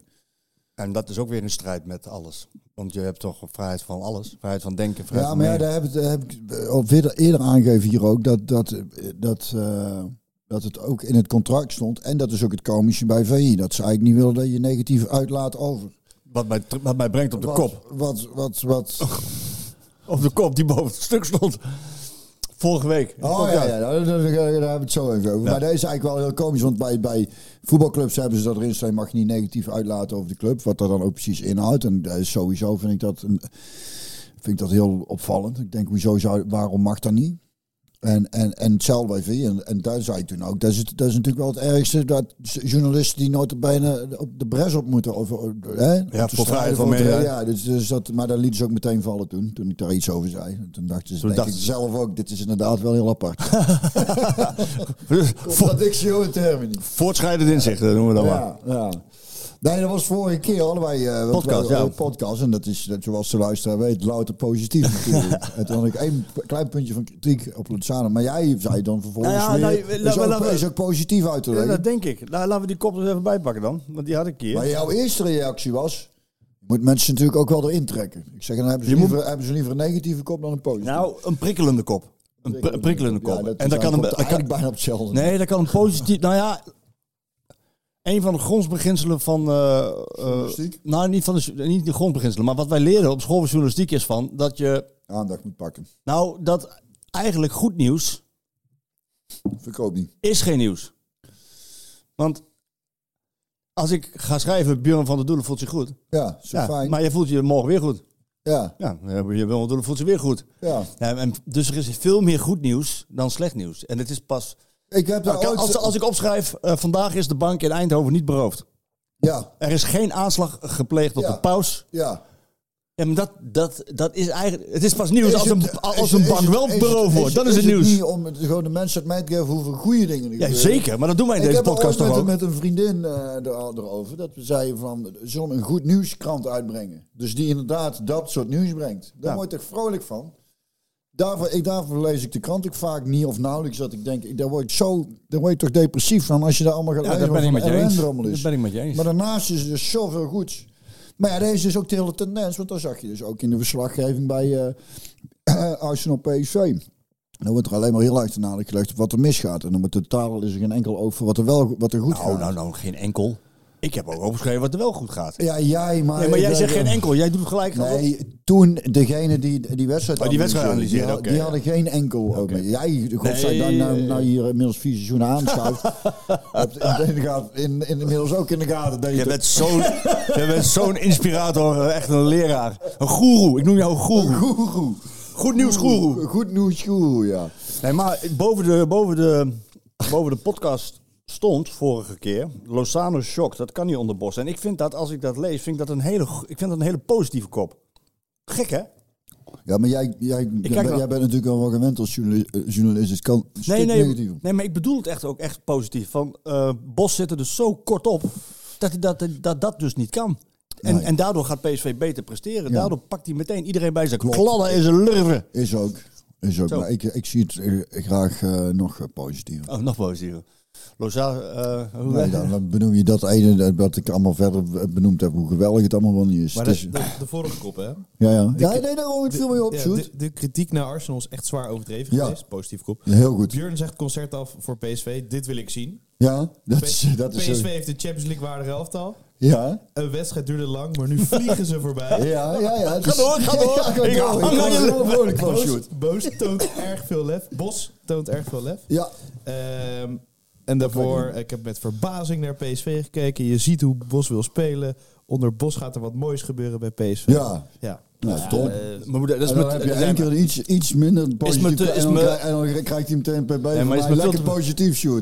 Speaker 8: En dat is ook weer een strijd met alles. Want je hebt toch vrijheid van alles. Vrijheid van denken, vrijheid
Speaker 3: Ja,
Speaker 8: van
Speaker 3: maar ja, daar heb, ik- daar heb ik al eerder, eerder aangegeven hier ook dat, dat, eh, dat, eh, dat het ook in het contract stond. En dat is ook het komische bij VI. Dat ze eigenlijk niet willen dat je negatief uitlaat over.
Speaker 8: Wat mij, wat mij brengt op de
Speaker 3: wat,
Speaker 8: kop.
Speaker 3: Wat, wat, wat.
Speaker 8: Op de kop die boven het stuk stond. Vorige week.
Speaker 3: Oh ja, ja daar, daar, hebben we het zo even over.
Speaker 8: Ja.
Speaker 3: Maar dat is eigenlijk wel heel komisch, want bij, bij voetbalclubs hebben ze dat erin staan, mag je niet negatief uitlaten over de club, wat dat dan ook precies inhoudt. En dat is sowieso vind ik dat, een, vind ik dat heel opvallend. Ik denk, hoezo zou, waarom mag dat niet? En, en, en hetzelfde bij V. En, en daar zei ik toen ook. Dat is, dat is natuurlijk wel het ergste. Dat journalisten die nooit bijna op de bres op moeten. Of, hè, te
Speaker 8: voor vrijheid van media.
Speaker 3: Ja, dus, dus dat, maar daar lieten ze ook meteen vallen toen. Toen ik daar iets over zei. En Toen dachten ze,
Speaker 8: dachten
Speaker 3: ik
Speaker 8: ze-
Speaker 3: zelf ook. Dit is inderdaad wel heel apart.
Speaker 8: Voor-
Speaker 3: Contradictio in termini.
Speaker 8: Voortschrijdend inzicht noemen we dat maar.
Speaker 3: Ja, ja. Nee, dat was vorige keer allebei eh,
Speaker 8: Podcast, ja.
Speaker 3: podcast. En dat is, dat, zoals de luisteraar weet, louter positief natuurlijk. en toen had ik één klein puntje van kritiek op Luzano. Maar jij zei dan vervolgens
Speaker 8: Nou ja,
Speaker 3: weer,
Speaker 8: nou,
Speaker 3: is, ook, is positief uit te
Speaker 8: Ja,
Speaker 3: leggen.
Speaker 8: dat denk ik. Nou, laten we die kop er even bijpakken dan. Want die had ik keer.
Speaker 3: maar jouw eerste reactie was, je moet mensen natuurlijk ook wel erin trekken. Ik zeg, dan hebben ze,
Speaker 8: Je moet-
Speaker 3: liever, hebben ze liever een negatieve kop dan een positieve.
Speaker 8: Nou, een prikkelende kop. Een, pri- een prikkelende kop.
Speaker 3: Ja, dat
Speaker 8: en dat kan een, kan,
Speaker 3: bijna op hetzelfde.
Speaker 8: Nee, dat kan een positief. nou ja, een van de grondbeginselen van. eh, eh, nou, niet, van de, niet de grondbeginselen, maar wat wij leren op school van journalistiek is van dat je.
Speaker 3: Aandacht moet pakken.
Speaker 8: Nou, dat eigenlijk goed nieuws
Speaker 3: Verkoop niet.
Speaker 8: is geen nieuws. Want als ik ga schrijven, Björn van der Doelen voelt zich goed.
Speaker 3: Ja, zo
Speaker 8: Ja,
Speaker 3: fijn.
Speaker 8: maar je voelt je morgen weer goed.
Speaker 3: ja,
Speaker 8: Ja, Björn van der Doelen voelt zich weer goed.
Speaker 3: ja.
Speaker 8: Ja, en dus er is veel meer goed nieuws dan slecht nieuws. En het is pas.
Speaker 3: Ik heb
Speaker 8: Nou,
Speaker 3: ooit...
Speaker 8: als, als ik opschrijf, eh, vandaag is de bank in Eindhoven niet beroofd.
Speaker 3: Ja,
Speaker 8: Er is geen aanslag gepleegd op
Speaker 3: Ja.
Speaker 8: de paus.
Speaker 3: ja.
Speaker 8: Ja, maar dat, dat, dat is eigenlijk. Het is pas nieuws
Speaker 3: Is
Speaker 8: als een,
Speaker 3: het-
Speaker 8: als
Speaker 3: is
Speaker 8: een
Speaker 3: het-
Speaker 8: bank
Speaker 3: is
Speaker 8: wel
Speaker 3: het- is
Speaker 8: beroofd
Speaker 3: het-
Speaker 8: wordt. Dan is het nieuws.
Speaker 3: niet om het, gewoon de mensen mee te geven hoeveel goede dingen er
Speaker 8: Ja, zeker. Maar dat doen wij in
Speaker 3: Ik
Speaker 8: deze
Speaker 3: heb
Speaker 8: podcast toch ook.
Speaker 3: met een vriendin eh, er- erover. Dat we zeiden van, zullen we een goed nieuwskrant uitbrengen? Dus die inderdaad dat soort nieuws brengt. Daar
Speaker 8: Ja.
Speaker 3: word ik toch vrolijk van. Daarvoor, ik, daarvoor lees ik de krant ook vaak niet of nauwelijks. Dat ik denk, daar word ik zo, daar word je toch depressief van als je daar allemaal gaat
Speaker 8: Ja,
Speaker 3: lezen.
Speaker 8: dat ben ik met je eens. Dat ben ik met je eens.
Speaker 3: Maar daarnaast is er dus zoveel goeds. Maar ja, deze is ook de hele tendens. Want dat zag je dus ook in de verslaggeving bij eh Arsenal PSV. Dan wordt er alleen maar heel nadruk gelegd op wat er misgaat. En dan met totaal is er geen enkel voor wat er wel wat er goed
Speaker 8: Nou,
Speaker 3: gaat.
Speaker 8: nou, nou, geen enkel. Ik heb ook opgeschreven wat er wel goed gaat.
Speaker 3: Ja, jij, maar...
Speaker 8: Nee, maar jij zegt geen enkel. Jij doet gelijk. alsof-
Speaker 3: Nee, toen degene die die wedstrijd
Speaker 8: Oh, die wedstrijd
Speaker 3: analyseerde, die,
Speaker 8: oké,
Speaker 3: die
Speaker 8: ja.
Speaker 3: hadden geen enkel ook meer. Jij, godzijdank,
Speaker 8: Nee.
Speaker 3: nou, nou hier inmiddels vier seizoenen aanschuift. in, de gaten- in, in, inmiddels ook in de gaten. Dat je
Speaker 8: bent zo'n je bent zo'n inspirator, echt een leraar. Een goeroe. Ik noem jou een goeroe.
Speaker 3: Goeroe.
Speaker 8: Goed nieuws goeroe.
Speaker 3: Goed nieuws, goeroe, ja.
Speaker 8: Nee, maar boven de, boven de, boven de podcast stond vorige keer Lozano Shock. Dat kan niet onder bos. En ik vind dat, als ik dat lees, vind ik dat een hele, ik vind dat een hele positieve kop. Gek, hè?
Speaker 3: Ja, maar jij, jij, jij, bent-
Speaker 8: wel-
Speaker 3: jij bent natuurlijk al wel gewend als journalist. eh, journalist. Het kan een
Speaker 8: Nee, nee,
Speaker 3: negatief.
Speaker 8: nee, maar ik bedoel het echt ook echt positief. Van, eh, Bos zit er dus zo kort op dat hij dat, dat, dat dus niet kan. En,
Speaker 3: Nee.
Speaker 8: en daardoor gaat PSV beter presteren.
Speaker 3: Ja.
Speaker 8: Daardoor pakt hij meteen iedereen bij zijn kladden en zijn lurven.
Speaker 3: Is ook. Is ook.
Speaker 8: Zo.
Speaker 3: Maar ik, ik zie het eh, graag nog positiever.
Speaker 8: Oh, nog positiever. Eh, hoe
Speaker 3: Nee, dan, dan benoem je dat ene wat ik allemaal verder benoemd heb, hoe geweldig het allemaal wel niet is.
Speaker 9: Maar de,
Speaker 3: is-
Speaker 9: de, de vorige kop, hè?
Speaker 3: ja, ja. ja, nee, daarom het viel mee op,
Speaker 9: Ja,
Speaker 3: Sjoerd.
Speaker 9: de, de kritiek naar Arsenal is echt zwaar overdreven
Speaker 3: Ja.
Speaker 9: geweest. Positief kop.
Speaker 3: Heel goed.
Speaker 9: Björn zegt concert af voor PSV. Dit wil ik zien.
Speaker 3: Ja, dat is... Dat is
Speaker 9: PSV heeft de Champions League waardige elftal.
Speaker 3: ja,
Speaker 9: Een wedstrijd duurde lang, maar nu vliegen ze voorbij.
Speaker 3: ja, ja. ja
Speaker 8: Ga door, ga door.
Speaker 3: Ja, ga
Speaker 8: Ik hang aan je
Speaker 3: er.
Speaker 9: Boos toont erg veel lef. Bos toont erg veel lef.
Speaker 3: Ja,
Speaker 9: Ehm, en daarvoor, ik heb met verbazing naar PSV gekeken. Je ziet hoe Bos wil spelen. Onder Bos gaat er wat moois gebeuren bij PSV.
Speaker 3: ja.
Speaker 9: Ja.
Speaker 3: Nou, top.
Speaker 9: Eh,
Speaker 8: Maar dat is
Speaker 3: dan
Speaker 8: met-
Speaker 3: heb je één keer iets, iets minder positief.
Speaker 8: me te- is
Speaker 3: en, dan, en dan krijgt hij meteen per bij
Speaker 8: Ja, maar is
Speaker 3: lekker
Speaker 8: te-
Speaker 3: positief,
Speaker 9: nee,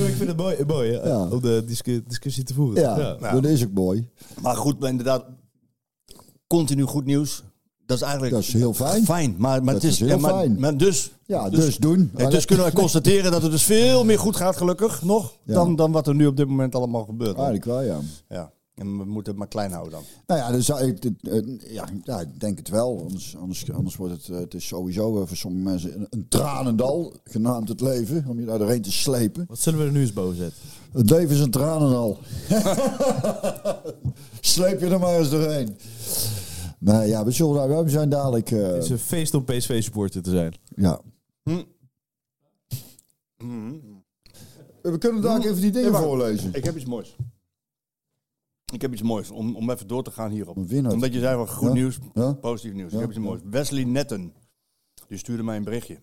Speaker 9: maar ik vind het mooi, mooi hè,
Speaker 3: Ja.
Speaker 9: om de discu- discussie te voeren.
Speaker 3: Ja,
Speaker 8: Ja.
Speaker 3: dat is ook mooi.
Speaker 8: Maar goed, maar inderdaad, continu goed nieuws. Dat is eigenlijk
Speaker 3: Dat is heel fijn.
Speaker 8: Fijn, maar, maar
Speaker 3: Dat
Speaker 8: het is,
Speaker 3: is heel
Speaker 8: ja, maar,
Speaker 3: fijn.
Speaker 8: Maar dus,
Speaker 3: Ja, dus, doen.
Speaker 8: en dus kunnen we constateren dat het dus veel meer goed gaat, gelukkig nog,
Speaker 3: Ja.
Speaker 8: dan, dan wat er nu op dit moment allemaal gebeurt.
Speaker 3: Eigenlijk wel, ja.
Speaker 8: Ja. En we moeten het maar klein houden dan.
Speaker 3: Nou ja, dan zou ik, ja, ik denk het wel. Anders, anders, anders wordt het, eh, het is sowieso eh, voor sommige mensen een, een tranendal, genaamd het leven, om je daar doorheen te slepen.
Speaker 9: Wat zullen we er nu eens boven zetten?
Speaker 3: Het leven is een tranendal. Sleep je er maar eens doorheen. Nee, ja, we, zullen, we zijn dadelijk... eh,
Speaker 9: Het is een feest om PSV-supporter te zijn.
Speaker 3: ja. We kunnen daar even die dingen voorlezen.
Speaker 8: Ik heb iets moois. Ik heb iets moois om, om even door te gaan hierop.
Speaker 3: Een winnaar.
Speaker 8: Omdat je zei van goed
Speaker 3: Ja?
Speaker 8: nieuws,
Speaker 3: Ja?
Speaker 8: positief nieuws.
Speaker 3: Ja?
Speaker 8: Ik heb iets moois. Wesley Netten, die stuurde mij een berichtje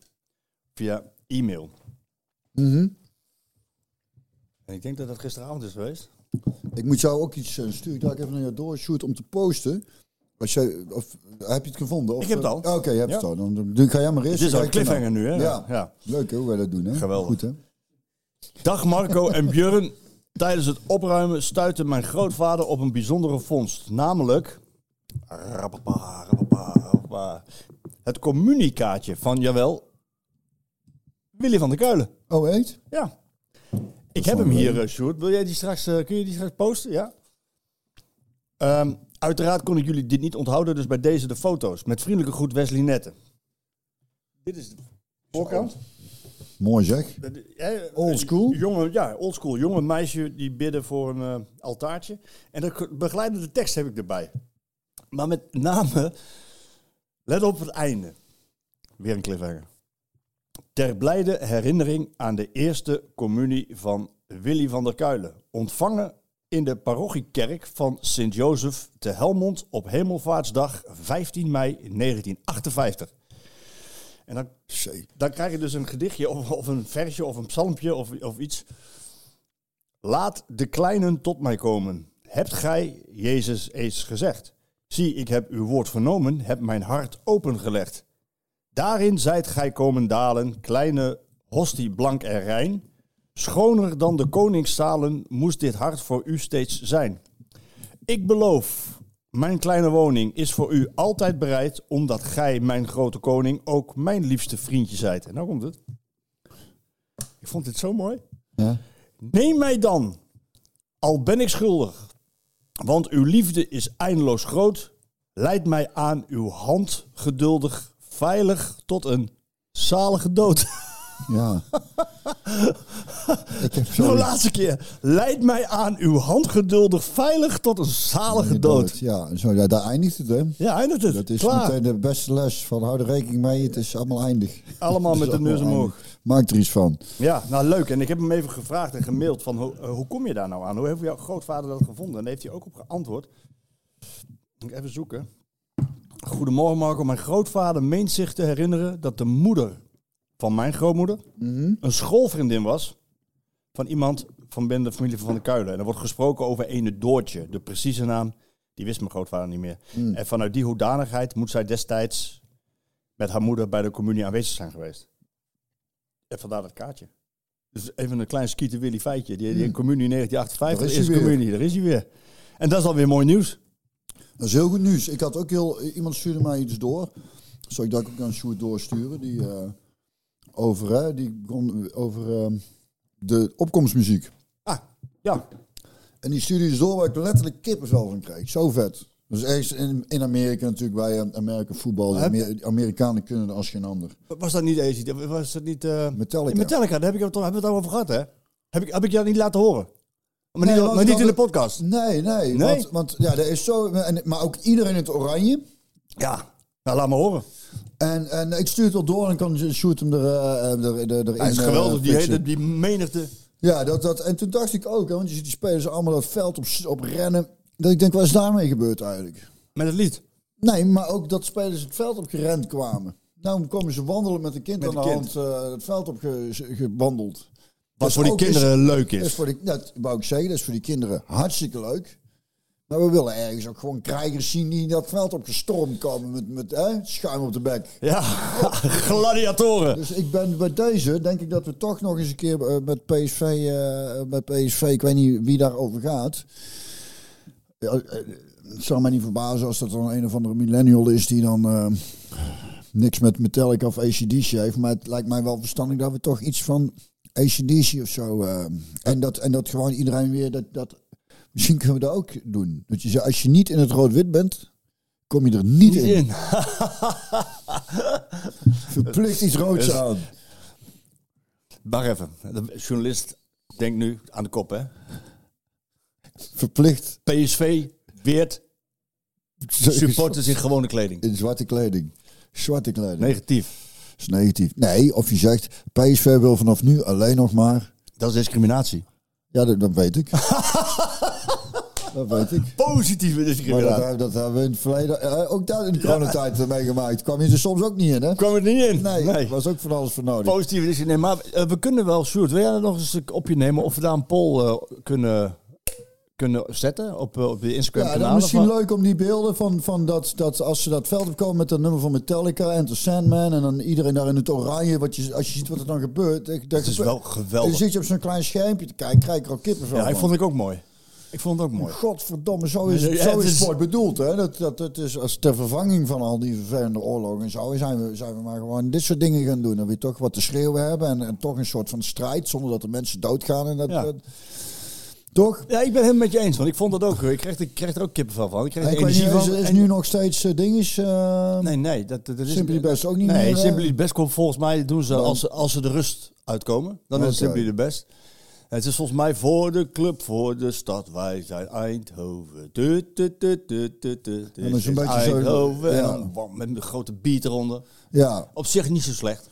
Speaker 8: via e-mail.
Speaker 3: Mhm.
Speaker 8: En ik denk dat dat gisteravond is geweest.
Speaker 3: Ik moet jou ook iets eh, sturen. Ik ga even naar jou door, Sjoerd, om te posten. Als je, of, heb je het gevonden? Of,
Speaker 8: Ik heb het
Speaker 3: eh,
Speaker 8: al.
Speaker 3: ah, Oké, je hebt
Speaker 8: Ja.
Speaker 3: het al. Dan, ga jij maar eerst.
Speaker 8: Dit is al een cliffhanger nu, hè?
Speaker 3: Ja.
Speaker 8: ja.
Speaker 3: Leuk hè, hoe wij dat doen. Hè?
Speaker 8: Geweldig.
Speaker 3: Goed hè?
Speaker 8: Dag Marco en Björn. Tijdens het opruimen stuitte mijn grootvader op een bijzondere vondst. Namelijk... Rapapa, rapapa, rapapa. Het communicaatje van, jawel, Willy van der Kuilen.
Speaker 3: Oh, eet?
Speaker 8: Ja. Ik heb hem hier, uh, Sjoerd. Wil jij die straks, eh, kun je die straks posten? Ja. Ehm, uiteraard kon ik jullie dit niet onthouden, dus bij deze de foto's. Met vriendelijke groet Wesley Nette. Dit is de voorkant.
Speaker 3: Mooi zeg.
Speaker 8: Ja,
Speaker 3: Old school?
Speaker 8: Jonge, ja, oldschool. Jonge meisje die bidden voor een eh, altaartje. En de begeleidende tekst heb ik erbij. Maar met name, let op het einde. Weer een cliffhanger. Ter blijde herinnering aan de eerste communie van Willy van der Kuilen. Ontvangen in de parochiekerk van Sint-Jozef te Helmond op Hemelvaartsdag 15 mei 1958. En dan, dan krijg je dus een gedichtje of, of een versje of een psalmpje of, of iets. Laat de kleinen tot mij komen. Hebt gij, Jezus, eens gezegd. Zie, ik heb uw woord vernomen, heb mijn hart opengelegd. Daarin zijt gij komen dalen, kleine hostie blank en rein. Schoner dan de koningszalen moest dit hart voor u steeds zijn. Ik beloof, mijn kleine woning is voor u altijd bereid, omdat gij, mijn grote koning, ook mijn liefste vriendje zijt. En nou komt het. Ik vond dit zo mooi.
Speaker 3: Ja.
Speaker 8: Neem mij dan, al ben ik schuldig, want uw liefde is eindeloos groot. Leid mij aan uw hand geduldig, veilig tot een zalige dood.
Speaker 3: Ja. ik heb
Speaker 8: De
Speaker 3: zo
Speaker 8: laatste keer. Leid mij aan uw hand geduldig, veilig tot een zalige dood.
Speaker 3: Ja, zo, ja, daar eindigt het hè.
Speaker 8: Ja, eindigt het.
Speaker 3: Dat is
Speaker 8: Klaar.
Speaker 3: meteen de beste les van hou er rekening mee. Het is allemaal eindig.
Speaker 8: Allemaal met de neus omhoog.
Speaker 3: Maak er iets van.
Speaker 8: Ja, nou leuk. En ik heb hem even gevraagd en gemaild van hoe, eh, hoe kom je daar nou aan? Hoe heeft jouw grootvader dat gevonden? En heeft hij ook op geantwoord. Moet ik even zoeken. Goedemorgen Marco. Mijn grootvader meent zich te herinneren dat de moeder van mijn grootmoeder een schoolvriendin was van iemand van binnen de familie van de Kuilen. En er wordt gesproken over ene Doortje. De precieze naam, die wist mijn grootvader niet meer. En vanuit die hoedanigheid moet zij destijds met haar moeder bij de communie aanwezig zijn geweest. En vandaar dat kaartje. Dus even een klein skieten Willy feitje. Die, die communie in 1958
Speaker 3: Daar is
Speaker 8: is, communie, daar is hij weer. En dat is alweer mooi nieuws.
Speaker 3: Dat is heel goed nieuws. Ik had ook heel... Iemand stuurde mij iets door. Zou ik dat ook aan Sjoerd doorsturen? Die, eh, over, hè, die begon over eh, de opkomstmuziek.
Speaker 8: Ah, ja.
Speaker 3: En die stuurde iets door waar ik letterlijk kippenvel van kreeg. Zo vet. Dus ergens in, in Amerika natuurlijk, bij eh, Amerika voetbal. De Amer- Amerikanen kunnen het als geen ander.
Speaker 8: Was dat niet AC? Was dat niet... eh,
Speaker 3: Metallica.
Speaker 8: Metallica, daar heb ik het, hebben we het over gehad, hè? Heb ik, heb ik je dat niet laten horen? Maar
Speaker 3: Nee,
Speaker 8: niet, maar niet in de podcast.
Speaker 3: Nee, nee.
Speaker 8: Nee?
Speaker 3: Want, want ja, er is zo... En, maar ook iedereen in het oranje.
Speaker 8: Ja, nou laat me horen.
Speaker 3: En, en ik stuur het wel door en kan shoot hem er, uh, er, er, erin.
Speaker 8: Hij is
Speaker 3: eh,
Speaker 8: geweldig, die, hele, die menigte.
Speaker 3: Ja, dat, dat, en toen dacht ik ook, hè, want je ziet die spelers allemaal dat veld op, op rennen. Dat ik denk, wat is daarmee gebeurd eigenlijk?
Speaker 8: Met het lied.
Speaker 3: Nee, maar ook dat spelers het veld op gerend kwamen. Nou komen ze wandelen met een kind
Speaker 8: Met
Speaker 3: aan de hand eh, het veld op ge- gewandeld.
Speaker 8: Wat voor die kinderen leuk
Speaker 3: Is,
Speaker 8: is.
Speaker 3: is voor die, dat wou ik zeggen, dat is voor die kinderen hartstikke leuk. Maar we willen ergens ook gewoon krijgers zien die dat veld op gestormd komen met, met hè, schuim op de bek.
Speaker 8: Ja, gladiatoren.
Speaker 3: Dus ik ben bij deze, denk ik dat we toch nog eens een keer eh, met PSV, eh, met PSV, ik weet niet wie daarover gaat. Ja, eh, Het zou mij niet verbazen als dat dan een of andere millennial is die dan niks met Metallica of ACDC heeft. Maar het lijkt mij wel verstandig dat we toch iets van ACDC of zo. en, dat, en dat gewoon iedereen weer dat, dat. Misschien kunnen we dat ook doen. Dat je, zegt, als je niet in het rood-wit bent, kom je er niet in.
Speaker 8: In.
Speaker 3: Verplicht iets roods
Speaker 8: Dus-
Speaker 3: aan.
Speaker 8: Wacht even. De journalist denkt nu aan de kop, hè?
Speaker 3: Verplicht
Speaker 8: PSV weert supporters in gewone kleding.
Speaker 3: In zwarte kleding. Zwarte kleding.
Speaker 8: Negatief.
Speaker 3: Dat is negatief. Nee, of je zegt, PSV wil vanaf nu alleen nog maar...
Speaker 8: Dat is discriminatie.
Speaker 3: Ja, dat, dat weet ik. dat weet ik.
Speaker 8: Positieve
Speaker 3: Maar
Speaker 8: discriminatie.
Speaker 3: dat, dat hebben we in het verleden, eh, ook daar in de coronatijd meegemaakt. Kwam je er soms ook niet in, hè?
Speaker 8: Kwam er niet in.
Speaker 3: Nee, er was ook van alles voor nodig.
Speaker 8: Positieve discriminatie. Maar eh, we kunnen wel, Sjoerd, wil jij dat nog eens op je nemen of we daar een poll eh, kunnen, kunnen zetten op, eh, op de Instagram
Speaker 3: Ja, dan
Speaker 8: kanalen.
Speaker 3: misschien
Speaker 8: van-
Speaker 3: leuk om die beelden van, van dat, dat als ze dat veld opkomen met dat nummer van Metallica en The Sandman en dan iedereen daar in het oranje, wat je, als je ziet wat er dan gebeurt. Dat, dat
Speaker 8: Het is wel geweldig.
Speaker 3: Dan zit je op zo'n klein schermpje te kijken, krijg ik er al kippenvel
Speaker 8: Ja, ik
Speaker 3: van.
Speaker 8: vond ik ook mooi. Ik vond het ook mooi.
Speaker 3: Godverdomme, zo is,
Speaker 8: Ja,
Speaker 3: het,
Speaker 8: ja,
Speaker 3: zo is
Speaker 8: is-
Speaker 3: sport bedoeld. Hè? Dat, dat, dat is als ter vervanging van al die vervelende oorlogen en zo, zijn we, zijn we maar gewoon dit soort dingen gaan doen. Dan weer toch wat te schreeuwen hebben en, en toch een soort van strijd zonder dat de mensen doodgaan. En dat,
Speaker 8: Ja.
Speaker 3: dat- toch?
Speaker 8: Ja, ik ben het helemaal met je eens, want ik vond dat ook. Ik kreeg, ik kreeg er ook kippenvel van. Ik kreeg
Speaker 3: En
Speaker 8: er energie
Speaker 3: is,
Speaker 8: van.
Speaker 3: is
Speaker 8: En-
Speaker 3: nu nog steeds eh, dinges. eh,
Speaker 8: Nee, nee, dat, dat is
Speaker 3: Simply Best ook niet
Speaker 8: nee,
Speaker 3: meer, eh?
Speaker 8: Simply Best komt volgens mij doen ze
Speaker 3: Dan-
Speaker 8: als, ze als ze de rust uitkomen. Dan is het. Simply the Best. Het is volgens mij voor de club, voor de stad. Wij zijn Eindhoven. Du, du, du, du, du, du.
Speaker 3: is een beetje zo-
Speaker 8: Eindhoven. En
Speaker 3: ja.
Speaker 8: dan bam, met een grote beat eronder.
Speaker 3: Ja,
Speaker 8: Op zich niet zo slecht.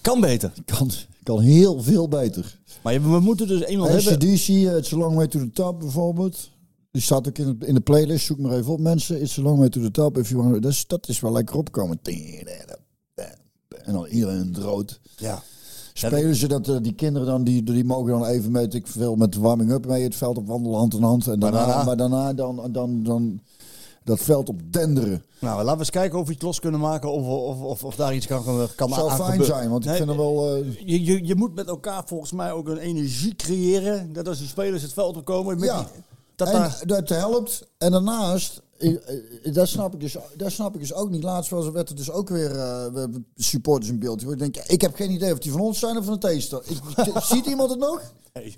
Speaker 8: Kan beter.
Speaker 3: kan, kan heel veel beter.
Speaker 8: Maar we moeten dus eenmaal hebben...
Speaker 3: ACDC, uh, It's a Long Way to the Top bijvoorbeeld. Die staat ook in, het- in de playlist. Zoek maar even op mensen. It's a Long Way to the Top. If you want, dat, is, dat is wel lekker opkomen. En dan iedereen in het rood.
Speaker 8: Ja.
Speaker 3: Spelen ze dat, eh, die kinderen dan, die, die mogen dan even met, ik veel met warming-up mee het veld op wandelen hand in hand. En daarna,
Speaker 8: Maar daarna-
Speaker 3: maar daarna dan, dan, dan dat veld op denderen.
Speaker 8: Nou, laten we eens kijken of we het los kunnen maken. Of, of, of, of daar iets kan, kan
Speaker 3: zou
Speaker 8: aan
Speaker 3: fijn
Speaker 8: gebeuren.
Speaker 3: zijn, want ik
Speaker 8: Nee,
Speaker 3: vind er wel... eh,
Speaker 8: Je, je, je moet met elkaar volgens mij ook een energie creëren. Dat als die spelers het veld opkomen. Met
Speaker 3: Ja.
Speaker 8: die, dat
Speaker 3: en
Speaker 8: daar,
Speaker 3: dat helpt. En daarnaast, dat snap ik dus, dat snap ik dus ook niet. Laatst was, werd er dus ook weer we hebben supporters in beeld. Ik denk, ik heb geen idee of die van ons zijn of van de tegenstander. Ik- Ziet iemand het nog?
Speaker 8: Nee.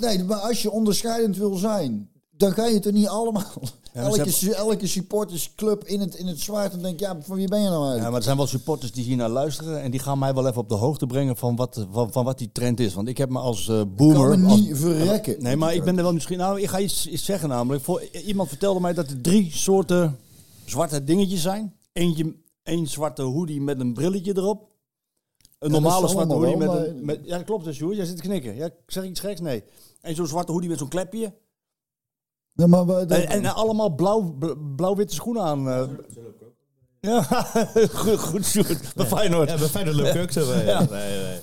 Speaker 3: Nee, maar als je onderscheidend wil zijn, dan ga je het er niet allemaal. Elke,
Speaker 8: ze
Speaker 3: elke supportersclub in het, in het zwart. En denk ja, van wie ben je nou
Speaker 8: Ja,
Speaker 3: eigenlijk?
Speaker 8: maar er zijn wel supporters die hier naar luisteren. En die gaan mij wel even op de hoogte brengen van wat, van, van wat die trend is. Want ik heb me als eh
Speaker 3: Ik
Speaker 8: boomer...
Speaker 3: kan me
Speaker 8: als-
Speaker 3: niet verrekken.
Speaker 8: Nee, maar ik ben er wel misschien. Nou, ik ga iets, iets zeggen namelijk. Voor, iemand vertelde mij dat er drie soorten zwarte dingetjes zijn. Eentje, één zwarte hoodie met een brilletje erop. Een normale zwarte hoodie met, een... Met, ja, dat klopt, dat is Sjoerd. Jij zit te knikken. Ja, zeg ik iets geks? Nee. En zo'n zwarte hoodie met zo'n klepje.
Speaker 3: Ja, maar, we- dat-
Speaker 8: En, en allemaal blauw, bl- blauw-witte schoenen aan. eh. Ja, goed, goed Sjoerd. Bij Feyenoord.
Speaker 9: Ja, bij Feyenoord ook zo.
Speaker 8: Ja.
Speaker 9: Nee, nee.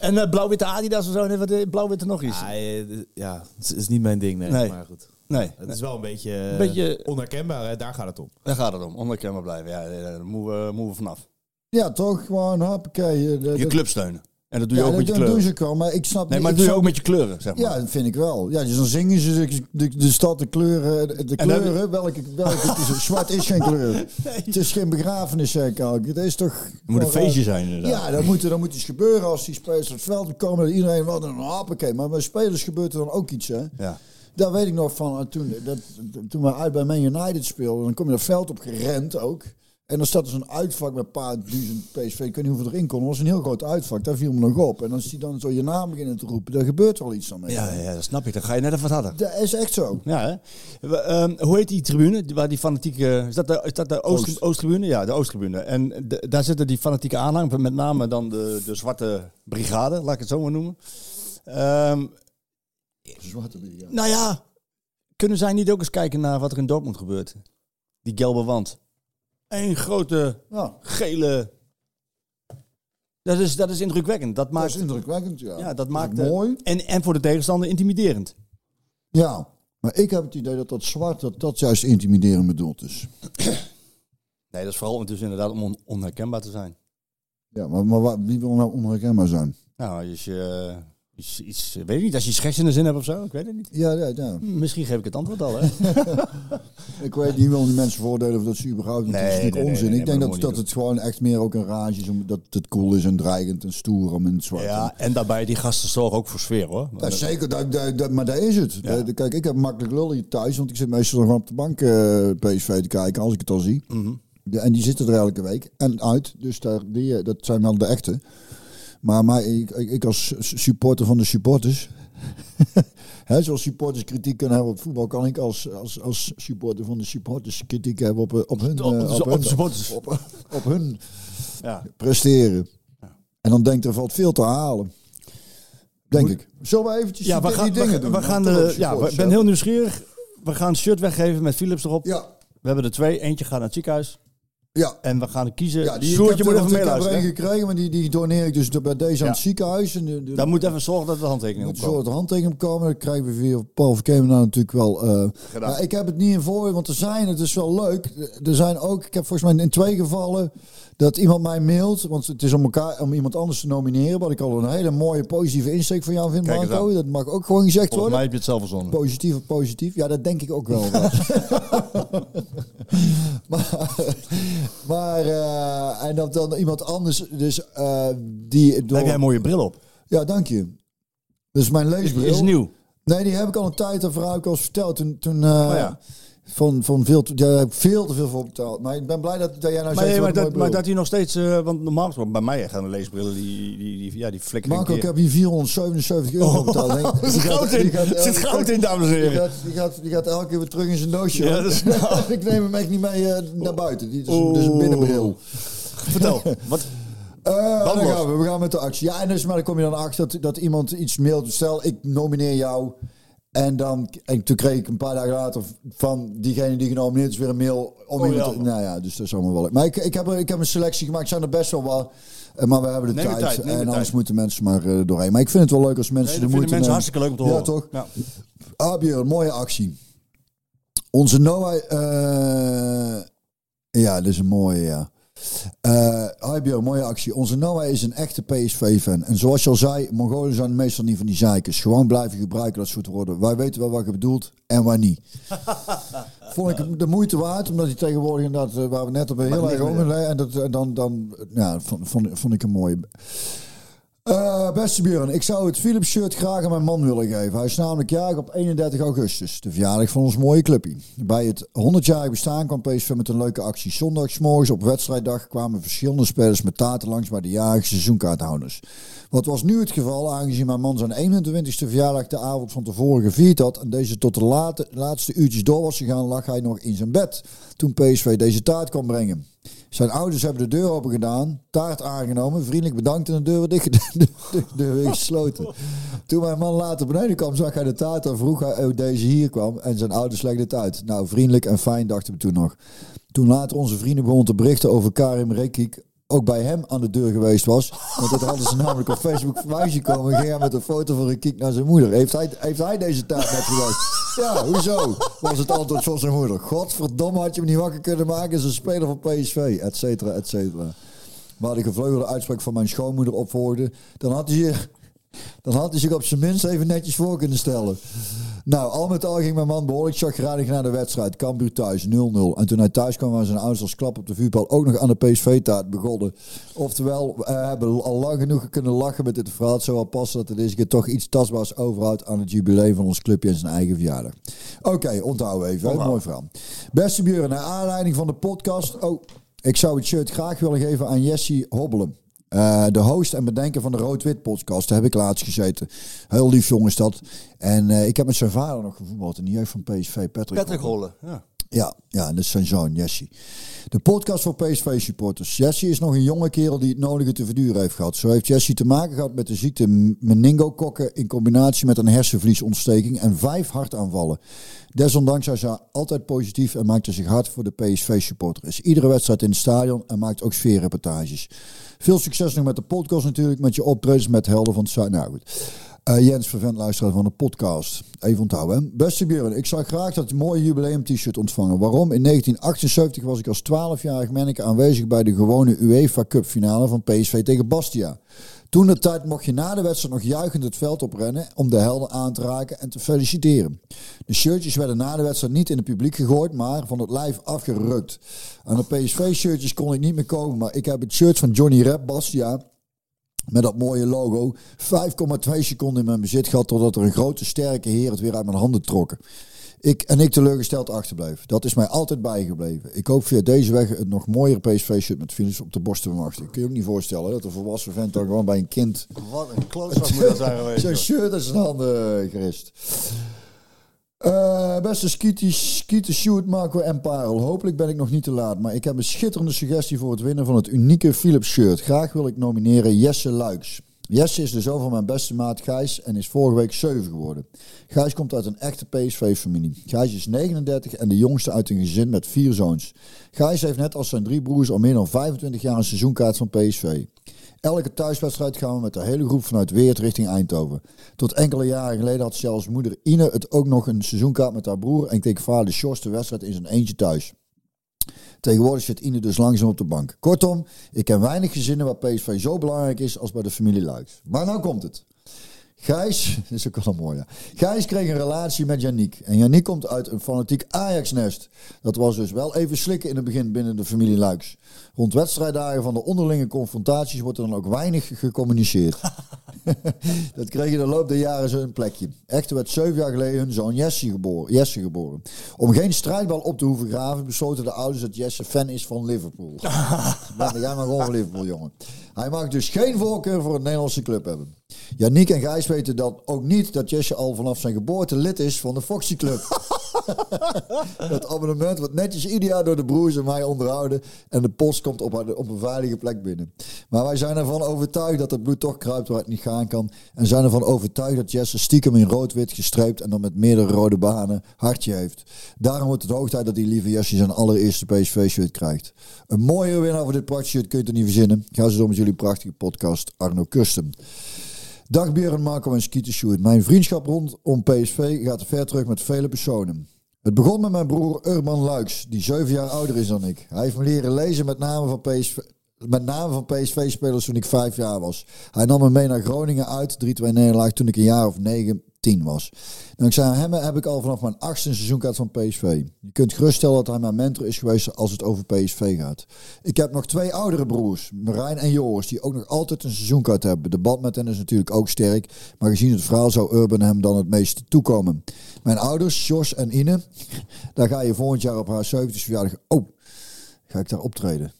Speaker 8: En eh, blauw-witte Adidas of zo. Nee, wat, eh, blauw-witte nog iets.
Speaker 9: Ja, eh, ja, het is niet mijn ding, nee.
Speaker 8: Nee.
Speaker 9: Maar goed.
Speaker 8: Nee,
Speaker 9: Het is wel een beetje,
Speaker 8: Beetje-
Speaker 9: onherkenbaar, hè? daar gaat het om.
Speaker 8: daar gaat het om. Onherkenbaar blijven. Ja, daar moeten we, moeten we vanaf.
Speaker 3: ja, toch gewoon, hoppakee.
Speaker 8: Je club steunen. En dat doe je
Speaker 3: ja,
Speaker 8: ook met je
Speaker 3: dat, dat doen
Speaker 8: kleuren.
Speaker 3: ze wel, maar ik snap
Speaker 8: Nee, maar dat doe je ook met je kleuren, zeg maar.
Speaker 3: Ja, dat vind ik wel. Ja, dus dan zingen ze de, de, de stad, de kleuren. De, kleuren, welke, welke het is, zwart is geen kleur. Het is geen begrafenis, zeg ik ook. Het is toch...
Speaker 8: Het moet een feestje
Speaker 3: eh,
Speaker 8: zijn inderdaad.
Speaker 3: Ja, dan moet, dan moet iets gebeuren als die spelers op het veld komen. Dat iedereen wel een hoppakee. Maar bij spelers gebeurt er dan ook iets, hè.
Speaker 8: Ja.
Speaker 3: Daar weet ik nog van, eh, toen, dat, toen we uit bij Man United speelden, dan kom je dat veld op gerend ook. En dan staat er zo'n uitvak met een paar duizend PSV. Ik weet niet hoeveel erin kon. Dat was een heel groot uitvak. Daar viel me nog op. En als die dan zo je naam beginnen te roepen, daar gebeurt wel iets dan mee.
Speaker 8: Ja, ja, dat snap ik. Dan ga je net even wat harder.
Speaker 3: Dat is echt zo.
Speaker 8: Ja, hè? We, ehm, hoe heet die tribune? Waar die fanatieke... Is dat de, is dat de Oost,
Speaker 3: Oost.
Speaker 8: Oosttribune? Ja, de Oosttribune. En de- daar zitten die fanatieke aanhang. Met name dan de, de Zwarte Brigade, laat ik het zo maar noemen. Ehm,
Speaker 3: Zwarte brigade.
Speaker 8: nou ja, kunnen zij niet ook eens kijken naar wat er in Dortmund gebeurt? Die gelbe wand. Eén grote
Speaker 3: Ja,
Speaker 8: gele... Dat is, dat is indrukwekkend. Dat
Speaker 3: dat
Speaker 8: maakt,
Speaker 3: is indrukwekkend, ja.
Speaker 8: ja, dat maakt eh,
Speaker 3: mooi.
Speaker 8: En, en voor de tegenstander intimiderend.
Speaker 3: Ja, maar ik heb het idee dat dat zwart, dat dat juist intimiderend bedoeld is.
Speaker 8: Nee, dat is vooral dus inderdaad om on- onherkenbaar te zijn.
Speaker 3: Ja, maar, maar wie wil nou onherkenbaar zijn?
Speaker 8: Nou, als je eh, iets, iets, weet ik niet, als je iets geks in de zin hebt of zo, ik weet het niet.
Speaker 3: Ja, ja, ja.
Speaker 8: Hm, Misschien geef ik het antwoord al, hè?
Speaker 3: Ik weet niet, wil die mensen voordelen of dat ze überhaupt... dat is
Speaker 8: Nee,
Speaker 3: natuurlijk
Speaker 8: nee, nee,
Speaker 3: onzin.
Speaker 8: nee,
Speaker 3: ik
Speaker 8: nee,
Speaker 3: denk dat,
Speaker 8: dat
Speaker 3: het gewoon echt meer ook een rage is. Omdat het cool is en dreigend en stoer om in het zwart.
Speaker 8: ja, en daarbij, die gasten zorgen ook voor sfeer, hoor.
Speaker 3: Dat zeker, dat, dat, dat- maar dat is het.
Speaker 8: Ja.
Speaker 3: Kijk, ik heb makkelijk lullen hier thuis, want ik zit meestal nog op de bank eh, PSV te kijken als ik het al zie.
Speaker 8: Mhm.
Speaker 3: Ja, en die zitten er elke week en uit, dus daar, die, eh, dat zijn wel de echte. Maar, maar ik, ik, als supporter van de supporters, hè, zoals supporters kritiek kunnen hebben op voetbal, kan ik als, als, als supporter van de supporters kritiek hebben op, op hun,
Speaker 8: Op,
Speaker 3: eh,
Speaker 8: op,
Speaker 3: hun,
Speaker 8: de supporters.
Speaker 3: op, op hun
Speaker 8: Ja.
Speaker 3: presteren. En dan denk ik, er valt veel te halen. Denk ik. Zullen we eventjes
Speaker 8: Ja,
Speaker 3: die,
Speaker 8: we gaan,
Speaker 3: die dingen
Speaker 8: we,
Speaker 3: doen?
Speaker 8: we gaan de, ja, ik ben heel nieuwsgierig. We gaan een shirt weggeven met Philips erop.
Speaker 3: Ja,
Speaker 8: We hebben er twee. Eentje gaat naar het ziekenhuis. Ja. En we gaan kiezen.
Speaker 3: Ja, die,
Speaker 8: Sjoerd,
Speaker 3: ik
Speaker 8: je moet
Speaker 3: er-
Speaker 8: even
Speaker 3: want ik heb er
Speaker 8: meeluisteren.
Speaker 3: een gekregen, maar die, die doneer ik dus bij deze aan het ziekenhuis. En de, de,
Speaker 8: Dan moet even zorgen dat de handtekening
Speaker 3: moet
Speaker 8: op
Speaker 3: een
Speaker 8: komt.
Speaker 3: soort handtekening op komen. Dan krijgen we via Paul Verkemen nou natuurlijk wel. eh,
Speaker 8: Gedaan.
Speaker 3: ja, ik heb het niet in voor, want er zijn, het is wel leuk. Er zijn ook, ik heb volgens mij in twee gevallen dat iemand mij mailt. Want het is om elkaar, om iemand anders te nomineren. Wat ik al een hele mooie positieve insteek van jou vind,
Speaker 8: Kijk
Speaker 3: Marco. Dat mag ook gewoon gezegd
Speaker 8: Volgens
Speaker 3: worden.
Speaker 8: mij heb je het zelf verzonnen.
Speaker 3: Positief of positief? Ja, dat denk ik ook wel. maar maar eh, en dat dan iemand anders, dus eh, die door...
Speaker 8: Heb jij een mooie bril op?
Speaker 3: Ja, dank je. Dus mijn leesbril.
Speaker 8: Is nieuw.
Speaker 3: Nee, die heb ik al een tijd daarvoor heb ik al eens verteld. Toen, toen eh,
Speaker 8: Oh ja.
Speaker 3: Van, van veel, te- daar heb ik veel te veel voor betaald. Maar ik ben blij dat, dat jij nou
Speaker 8: Maar,
Speaker 3: zegt...
Speaker 8: nee,
Speaker 3: wat
Speaker 8: maar, dat, maar dat hij nog steeds... eh, want normaal gesproken, bij mij gaan de leesbrillen, die, die, die, ja, die flikkeren
Speaker 3: Marco, ik heb hier 477 euro voor betaald. Denk-
Speaker 8: er zit goud in. Er zit goud in, dames en
Speaker 3: Die
Speaker 8: heren.
Speaker 3: gaat, die, gaat, die gaat elke keer weer terug in zijn doosje.
Speaker 8: Ja, dat is-
Speaker 3: ik neem hem echt niet mee eh, naar buiten. Die, dus, een- dus een binnenbril.
Speaker 8: Vertel. Wat?
Speaker 3: Eh, dan
Speaker 8: los.
Speaker 3: gaan we. We gaan met de actie. Ja, en dus, maar dan kom je dan achter dat, dat iemand iets mailt. Stel, ik nomineer jou. En, dan, en toen kreeg ik een paar dagen later van diegene die genomineerd is weer een mail. Om
Speaker 8: Oh,
Speaker 3: iemand
Speaker 8: ja.
Speaker 3: nou ja, dus dat is allemaal wel. leuk. Maar ik, ik, heb, ik heb een selectie gemaakt. zijn er best wel wat. Eh, Maar we hebben de
Speaker 8: Neem
Speaker 3: tijd. en anders
Speaker 8: tijd.
Speaker 3: moeten mensen maar eh, doorheen. Maar ik vind het wel leuk als mensen
Speaker 8: Nee,
Speaker 3: de moeite
Speaker 8: mensen hartstikke leuk om te
Speaker 3: Ja,
Speaker 8: horen.
Speaker 3: toch?
Speaker 8: Ja.
Speaker 3: Ah, Björn, mooie actie. Onze Noah... eh, ja, dit is een mooie, ja. Eh hi Björn, mooie actie. Onze Noah is een echte PSV-fan. En zoals je al zei, Mongolen zijn meestal niet van die zeikers. Gewoon blijven gebruiken dat soort woorden. Wij weten wel wat je bedoelt en waar niet. Vond ik de moeite waard, omdat hij tegenwoordig inderdaad, eh, waar we net op heel erg om en dat, en dan, dan ja, vond, vond, vond ik een mooie. Eh, beste Björn, ik zou het Philips shirt graag aan mijn man willen geven. Hij is namelijk jarig op 31 augustus, de verjaardag van ons mooie clubje. Bij het 100-jarig bestaan kwam PSV met een leuke actie. Zondagsmorgens op wedstrijddag kwamen verschillende spelers met taarten langs bij de jarige seizoenkaarthouders. Wat was nu het geval, aangezien mijn man zijn 21ste verjaardag de avond van tevoren gevierd had en deze tot de late, laatste uurtjes door was gegaan, lag hij nog in zijn bed toen PSV deze taart kwam brengen. Zijn ouders hebben de deur open gedaan, taart aangenomen, vriendelijk bedankt en de deur weer dicht, de, de deur gesloten. Toen mijn man later beneden kwam, zag hij de taart en vroeg hij hoe deze hier kwam en zijn ouders legden het uit. Nou, vriendelijk en fijn dachten we toen nog. Toen later onze vrienden begonnen te berichten over Karim Rekik, ook bij hem aan de deur geweest was. Want dat hadden ze namelijk op Facebook voorbij zien komen. Ging hij met een foto van Rekik naar zijn moeder. Heeft hij, heeft hij deze taart net geweest? Ja, hoezo? Was het antwoord van zijn moeder. Godverdomme, had je hem niet wakker kunnen maken. Is een speler van PSV, et cetera, et cetera. Maar de gevleugelde uitspraak van mijn schoonmoeder opvolgde. Dan had hij dan had hij zich op zijn minst even netjes voor kunnen stellen. Nou, al met al ging mijn man behoorlijk chagrijnig naar de wedstrijd. Cambuur thuis, 0-0. En toen hij thuis kwam, waren zijn ouders als klap op de vuurpijl ook nog aan de PSV-taart begonnen. Oftewel, we hebben al lang genoeg kunnen lachen met dit verhaal. Het zou wel passen dat er deze keer toch iets tastbaars overhoudt aan het jubileum van ons clubje en zijn eigen verjaardag. Oké, onthouden even. Mooi verhaal. Beste Björn, naar aanleiding van de podcast... Oh, ik zou het shirt graag willen geven aan Jessie Hobbelen. Eh, de host en bedenker van de Rood-Wit podcast. Daar heb ik laatst gezeten. Heel lief jongen is dat. En eh, ik heb met zijn vader nog gevoetbald in de jeugd van PSV. Patrick,
Speaker 8: Patrick. Holle. Ja.
Speaker 3: Ja, ja, dat is zijn zoon, Jesse. De podcast voor PSV-supporters. Jesse is nog een jonge kerel die het nodige te verduren heeft gehad. Zo heeft Jesse te maken gehad met de ziekte meningokokken in combinatie met een hersenvliesontsteking en vijf hartaanvallen. Desondanks is hij altijd positief en maakt hij zich hard voor de PSV-supporter. Is iedere wedstrijd in het stadion en maakt ook sfeerreportages. Veel succes nog met de podcast natuurlijk, met je optredens met Helden van het Zuid. Nou goed. Eh, Jens, vervent luisteraar van de podcast. Even onthouden. Hè? Beste Björn, ik zou graag dat mooie jubileum t-shirt ontvangen. Waarom? In 1978 was ik als 12-jarig manneke aanwezig bij de gewone UEFA Cup finale van PSV tegen Bastia. Toen de tijd mocht je na de wedstrijd nog juichend het veld oprennen om de helden aan te raken en te feliciteren. De shirtjes werden na de wedstrijd niet in het publiek gegooid, maar van het lijf afgerukt. Aan de PSV-shirtjes kon ik niet meer komen, maar ik heb het shirt van Johnny Rep Bastia met dat mooie logo 5,2 seconden in mijn bezit gehad totdat er een grote sterke heer het weer uit mijn handen trokken. Ik en ik teleurgesteld achterbleef. Dat is mij altijd bijgebleven. Ik hoop via deze weg het nog mooiere PSV-shirt met Philips op de borst te bemachten. Kun je ook niet voorstellen dat een volwassen vent dan gewoon bij een kind
Speaker 8: Wat een klootzak moet dat zijn geweest.
Speaker 3: shirt uit zijn handen gerist. Eh, beste Skeeter, Sjoerd, Marco en Parel. Hopelijk ben ik nog niet te laat, maar ik heb een schitterende suggestie voor het winnen van het unieke Philips shirt. Graag wil ik nomineren Jesse Luiks. Jesse is de zoon van mijn beste maat Gijs en is vorige week 7 geworden. Gijs komt uit een echte PSV-familie. Gijs is 39 en de jongste uit een gezin met vier zoons. Gijs heeft net als zijn drie broers al meer dan 25 jaar een seizoenkaart van PSV. Elke thuiswedstrijd gaan we met de hele groep vanuit Weert richting Eindhoven. Tot enkele jaren geleden had zelfs moeder Ine het ook nog een seizoenkaart met haar broer en keek vader Sjors de wedstrijd in zijn eentje thuis. Tegenwoordig zit Ine dus langzaam op de bank. Kortom, ik ken weinig gezinnen waar PSV zo belangrijk is als bij de familie Luiks. Maar nou komt het. Gijs, is ook wel een mooie. Gijs kreeg een relatie met Yannick. En Yannick komt uit een fanatiek Ajax-nest. Dat was dus wel even slikken in het begin binnen de familie Luiks. Rond wedstrijddagen van de onderlinge confrontaties wordt er dan ook weinig gecommuniceerd. dat kreeg in de loop der jaren zijn plekje. Echter werd zeven jaar geleden hun zoon Jesse geboren, Jesse geboren. Om geen strijdbal op te hoeven graven, besloten de ouders dat Jesse fan is van Liverpool. Ben jij maar gewoon van Liverpool, jongen. Hij mag dus geen voorkeur voor een Nederlandse club hebben. Yannick en Gijs weten dan ook niet dat Jesse al vanaf zijn geboorte lid is van de Foxy Club. dat abonnement wordt netjes ieder jaar door de broers en mij onderhouden. En de post komt op, op een veilige plek binnen. Maar wij zijn ervan overtuigd dat het bloed toch kruipt waar het niet gaan kan. En zijn ervan overtuigd dat Jesse stiekem in rood-wit gestreept en dan met meerdere rode banen hartje heeft. Daarom wordt het hoog tijd dat die lieve Jesse zijn allereerste PSV-shirt krijgt. Een mooie winnaar voor dit prachtige shirt kun je niet verzinnen. Ga zo door met jullie prachtige podcast Arno Kusten. Dag Björn, Marco en Skeeter. Mijn vriendschap rondom PSV gaat ver terug met vele personen. Het begon met mijn broer Urban Luiks, die zeven jaar ouder is dan ik. Hij heeft me leren lezen met name van PSV, met name van PSV-spelers toen ik vijf jaar was. Hij nam me mee naar Groningen uit, 3-2 nederlaag, toen ik een jaar of negen, tien was. Dankzij hem heb ik al vanaf mijn achtste seizoenkaart van PSV. Je kunt geruststellen dat hij mijn mentor is geweest als het over PSV gaat. Ik heb nog twee oudere broers, Marijn en Joris, die ook nog altijd een seizoenkaart hebben. De band met hen is natuurlijk ook sterk, maar gezien het verhaal zou Urban hem dan het meeste toekomen. Mijn ouders, Jos en Ine, daar ga je volgend jaar op haar 70 verjaardag... Oh, ga ik daar optreden?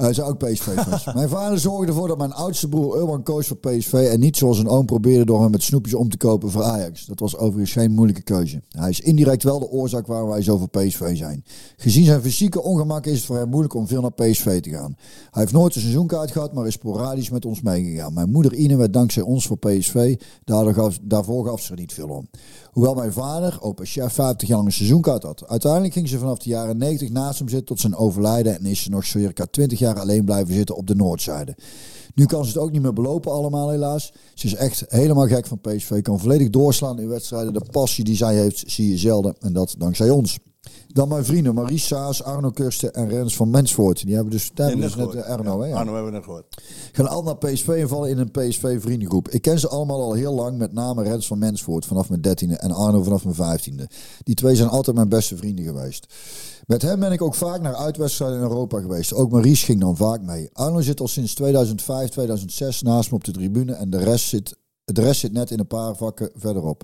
Speaker 3: Uh, zijn ook PSV-fans. mijn vader zorgde ervoor dat mijn oudste broer Urban koos voor PSV en niet zoals een oom probeerde door hem met snoepjes om te kopen voor Ajax. Dat was overigens geen moeilijke keuze. Hij is indirect wel de oorzaak waarom wij zo voor PSV zijn. Gezien zijn fysieke ongemak is het voor hem moeilijk om veel naar PSV te gaan. Hij heeft nooit een seizoenkaart gehad, maar is sporadisch met ons meegegaan. Mijn moeder Ine werd dankzij ons voor PSV, daardoor gaf, daarvoor gaf ze er niet veel om. Hoewel mijn vader, opa chef, 50 jaar lang een seizoenkaart had. Uiteindelijk ging ze vanaf de jaren 90 naast hem zitten tot zijn overlijden en is ze nog circa 20 jaar alleen blijven zitten op de noordzijde. Nu kan ze het ook niet meer belopen allemaal helaas. Ze is echt helemaal gek van PSV. Kan volledig doorslaan in wedstrijden. De passie die zij heeft zie je zelden. En dat dankzij ons. Dan mijn vrienden Maurice Saas, Arno Kursten en Rens van Mensvoort. Die hebben dus, hebben dus net Arno. Hè, ja.
Speaker 8: Arno hebben we net gehoord.
Speaker 3: Gaan al naar PSV en vallen in een PSV vriendengroep. Ik ken ze allemaal al heel lang. Met name Rens van Mensvoort vanaf mijn dertiende en Arno vanaf mijn vijftiende. Die twee zijn altijd mijn beste vrienden geweest. Met hem ben ik ook vaak naar uitwedstrijden in Europa geweest. Ook Maurice ging dan vaak mee. Arno zit al sinds 2005, 2006 naast me op de tribune. En de rest zit de rest zit net in een paar vakken verderop.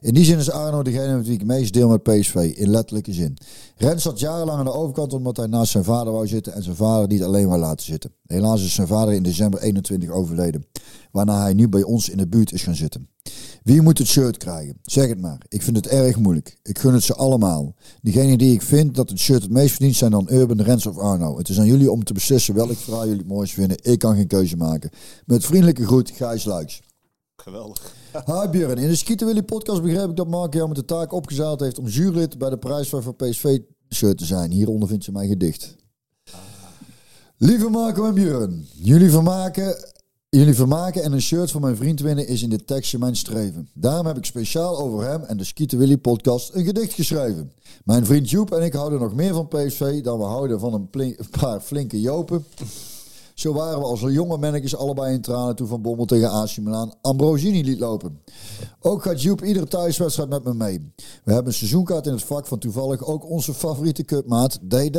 Speaker 3: In die zin is Arno degene met wie ik meest deel met PSV, in letterlijke zin. Rens zat jarenlang aan de overkant omdat hij naast zijn vader wou zitten en zijn vader niet alleen wou laten zitten. Helaas is zijn vader in december 21 overleden, waarna hij nu bij ons in de buurt is gaan zitten. Wie moet het shirt krijgen? Zeg het maar. Ik vind het erg moeilijk. Ik gun het ze allemaal. Diegene die ik vind dat het shirt het meest verdient zijn dan Urban, Rens of Arno. Het is aan jullie om te beslissen welk verhaal jullie het mooist vinden. Ik kan geen keuze maken. Met vriendelijke groet, Gijs.
Speaker 8: Geweldig.
Speaker 3: Hi Björn, in de Skieten Willy podcast begreep ik dat Mark jou met de taak opgezaald heeft om jurylid bij de prijsvraag voor PSV shirt te zijn. Hieronder vind je mijn gedicht. Lieve Marco en Björn, jullie vermaken, jullie vermaken en een shirt van mijn vriend winnen is in dit tekstje mijn streven. Daarom heb ik speciaal over hem en de Skieten Willy podcast een gedicht geschreven. Mijn vriend Joep en ik houden nog meer van PSV dan we houden van een paar flinke jopen. Zo waren we als jonge mannetjes allebei in tranen toen Van Bommel tegen AC Milan Ambrosini liet lopen. Ook gaat Joep iedere thuiswedstrijd met me mee. We hebben een seizoenkaart in het vak van toevallig ook onze favoriete cupmaat DD.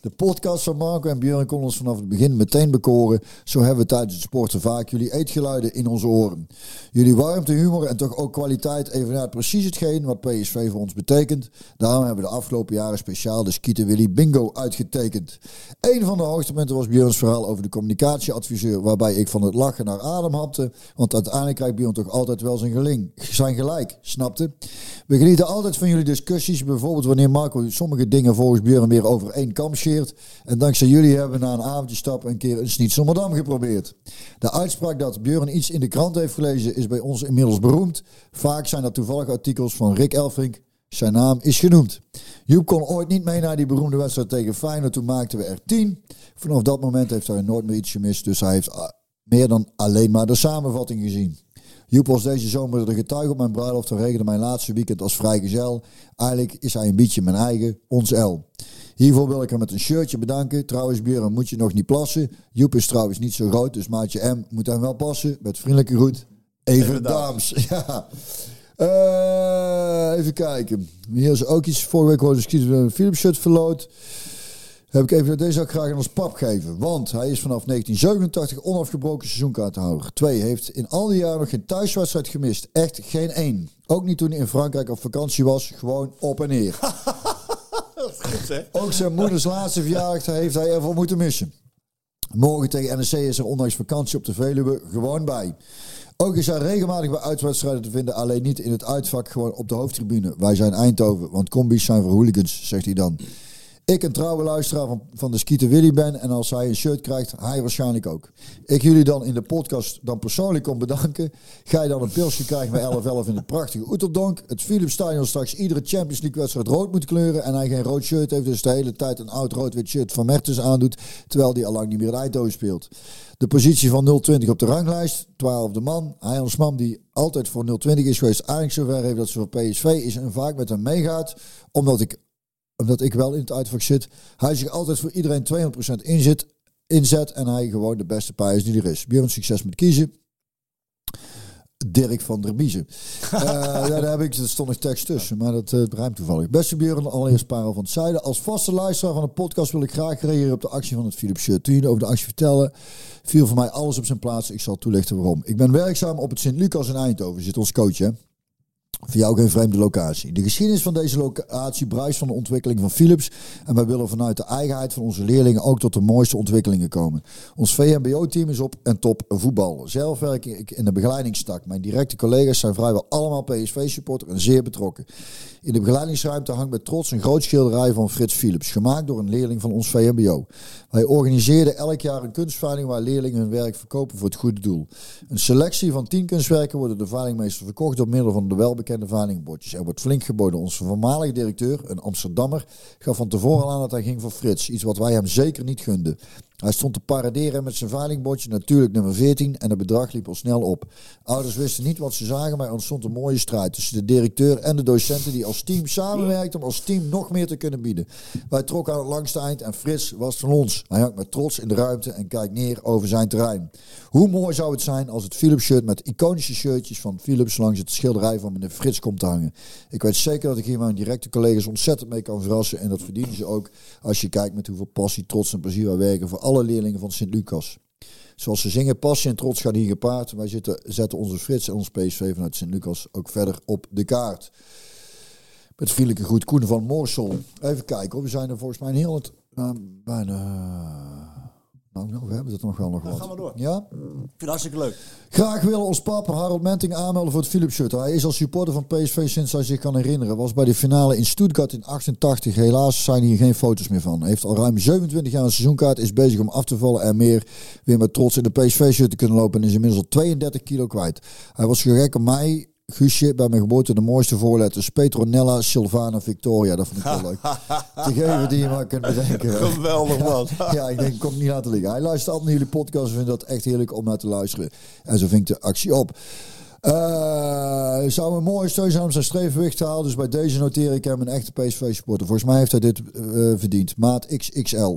Speaker 3: De podcast van Marco en Björn kon ons vanaf het begin meteen bekoren. Zo hebben we tijdens het sporten vaak jullie eetgeluiden in onze oren. Jullie warmte, humor en toch ook kwaliteit evenaart precies hetgeen wat PSV voor ons betekent. Daarom hebben we de afgelopen jaren speciaal de Skieten Willy Bingo uitgetekend. Een van de hoogtepunten was Björns verhaal over de communicatieadviseur, waarbij ik van het lachen naar adem hapte. Want uiteindelijk krijgt Björn toch altijd wel zijn, geling, zijn gelijk, snapte? We genieten altijd van jullie discussies. Bijvoorbeeld wanneer Marco sommige dingen volgens Björn weer over één kam En dankzij jullie hebben we na een avondje stappen een keer een Sniet Sommerdam geprobeerd. De uitspraak dat Björn iets in de krant heeft gelezen is bij ons inmiddels beroemd. Vaak zijn dat toevallige artikels van Rick Elfrink. Zijn naam is genoemd. Joep kon ooit niet mee naar die beroemde wedstrijd tegen Feyenoord. Toen maakten we er tien. Vanaf dat moment heeft hij nooit meer iets gemist. Dus hij heeft ah, meer dan alleen maar de samenvatting gezien. Joep was deze zomer de getuige op mijn bruiloft en regende mijn laatste weekend als vrijgezel. Eigenlijk is hij een beetje mijn eigen, ons L. Hiervoor wil ik hem met een shirtje bedanken. Trouwens, Björn, moet je nog niet plassen. Joep is trouwens niet zo groot, dus maatje M moet hem wel passen. Met vriendelijke groet, Even Daams. Ja. Eh, even kijken. Hier is ook iets. Vorige week hoorde ik een Philips shirt verloot. Heb ik even, deze zou ik graag aan ons pap geven. Want hij is vanaf 1987 onafgebroken seizoenkaarthouder. Twee, heeft in al die jaren nog geen thuiswedstrijd gemist. Echt geen één. Ook niet toen hij in Frankrijk op vakantie was. Gewoon op en neer. Ook zijn moeders laatste verjaardag heeft hij ervoor moeten missen. Morgen tegen NEC is er ondanks vakantie op de Veluwe gewoon bij. Ook is hij regelmatig bij uitwedstrijden te vinden, alleen niet in het uitvak, gewoon op de hoofdtribune. Wij zijn Eindhoven, want combi's zijn voor hooligans, zegt hij dan. Ik een trouwe luisteraar van, van de Skieter Willy ben en als hij een shirt krijgt, hij waarschijnlijk ook. Ik jullie dan in de podcast dan persoonlijk kom bedanken. Ga je dan een pilsje krijgen bij 11-11 in het prachtige Oeterdonk. Het Philips Stadion straks iedere Champions League wedstrijd rood moet kleuren en hij geen rood shirt heeft, dus de hele tijd een oud rood-wit shirt van Mertens aandoet, terwijl hij al lang niet meer in Eindhoven speelt. De positie van 020 op de ranglijst, 12e man. Hij als man die altijd voor 020 is geweest, eigenlijk zover heeft dat ze voor PSV is en vaak met hem meegaat, omdat ik omdat ik wel in het uitvak zit, hij zich altijd voor iedereen 200% inzet, inzet en hij gewoon de beste paai is die er is. Björn, succes met kiezen. Dirk van der Biezen. uh, ja, daar heb ik, er stond nog tekst tussen, maar dat uh, ruimt toevallig. Beste Björn, allereerst Parel van het Zuiden. Als vaste luisteraar van de podcast wil ik graag reageren op de actie van het Philips Shirt. Toen over de actie vertellen, viel voor mij alles op zijn plaats. Ik zal toelichten waarom. Ik ben werkzaam op het Sint-Lucas in Eindhoven, zit ons coach hè. Voor jou geen vreemde locatie. De geschiedenis van deze locatie bruist van de ontwikkeling van Philips. En wij willen vanuit de eigenheid van onze leerlingen ook tot de mooiste ontwikkelingen komen. Ons VMBO-team is op en top voetbal. Zelf werk ik in de begeleidingstak. Mijn directe collega's zijn vrijwel allemaal PSV-supporter en zeer betrokken. In de begeleidingsruimte hangt met trots een groot schilderij van Frits Philips, gemaakt door een leerling van ons VMBO. Wij organiseerden elk jaar een kunstveiling waar leerlingen hun werk verkopen voor het goede doel. Een selectie van tien kunstwerken worden de veilingmeester verkocht door middel van de welbekende veilingbordjes. Er wordt flink geboden. Onze voormalige directeur, een Amsterdammer, gaf van tevoren aan dat hij ging voor Frits. Iets wat wij hem zeker niet gunden. Hij stond te paraderen met zijn veilingbordje, natuurlijk nummer 14, en het bedrag liep al snel op. Ouders wisten niet wat ze zagen, maar er ontstond een mooie strijd tussen de directeur en de docenten die als team samenwerkten om als team nog meer te kunnen bieden. Wij trokken aan het langste eind en Frits was van ons. Hij hangt met trots in de ruimte en kijkt neer over zijn terrein. Hoe mooi zou het zijn als het Philips shirt met iconische shirtjes van Philips langs het schilderij van meneer Frits komt te hangen. Ik weet zeker dat ik hier mijn directe collega's ontzettend mee kan verrassen en dat verdienen ze ook als je kijkt met hoeveel passie, trots en plezier wij werken voor alle leerlingen van Sint-Lucas. Zoals ze zingen, passie en trots gaan hier gepaard. Wij zitten, zetten onze Frits en ons PSV vanuit Sint-Lucas ook verder op de kaart. Met vriendelijke groet Koen van Moorsel. Even kijken, we zijn er volgens mij een heel het, uh, bijna nou, we hebben het nog wel nog wat.
Speaker 8: gaan we door.
Speaker 3: Ja?
Speaker 8: Ik vind het hartstikke leuk.
Speaker 3: Graag willen ons papa Harold Menting aanmelden voor het Philips shirt. Hij is als supporter van PSV sinds hij zich kan herinneren. Was bij de finale in Stuttgart in 88. Helaas zijn hier geen foto's meer van. Heeft al ruim 27 jaar een seizoenkaart. Is bezig om af te vallen en meer weer met trots in de PSV shirt te kunnen lopen. En is inmiddels al 32 kilo kwijt. Hij was gek op mij Guusje, bij mijn geboorte de mooiste voorletters. Petronella, Silvana, Victoria. Dat vond ik wel leuk. Te geven die je maar kunt bedenken.
Speaker 8: Geweldig man.
Speaker 3: ja, ik denk, ik kom niet laten liggen. Hij luistert altijd naar jullie podcast en vindt dat echt heerlijk om naar te luisteren. En zo ving de actie op. Uh, zou een mooie steun zijn om zijn strevenwicht te halen. Dus bij deze noteer ik hem een echte PSV-supporter. Volgens mij heeft hij dit uh, verdiend. Maat XXL.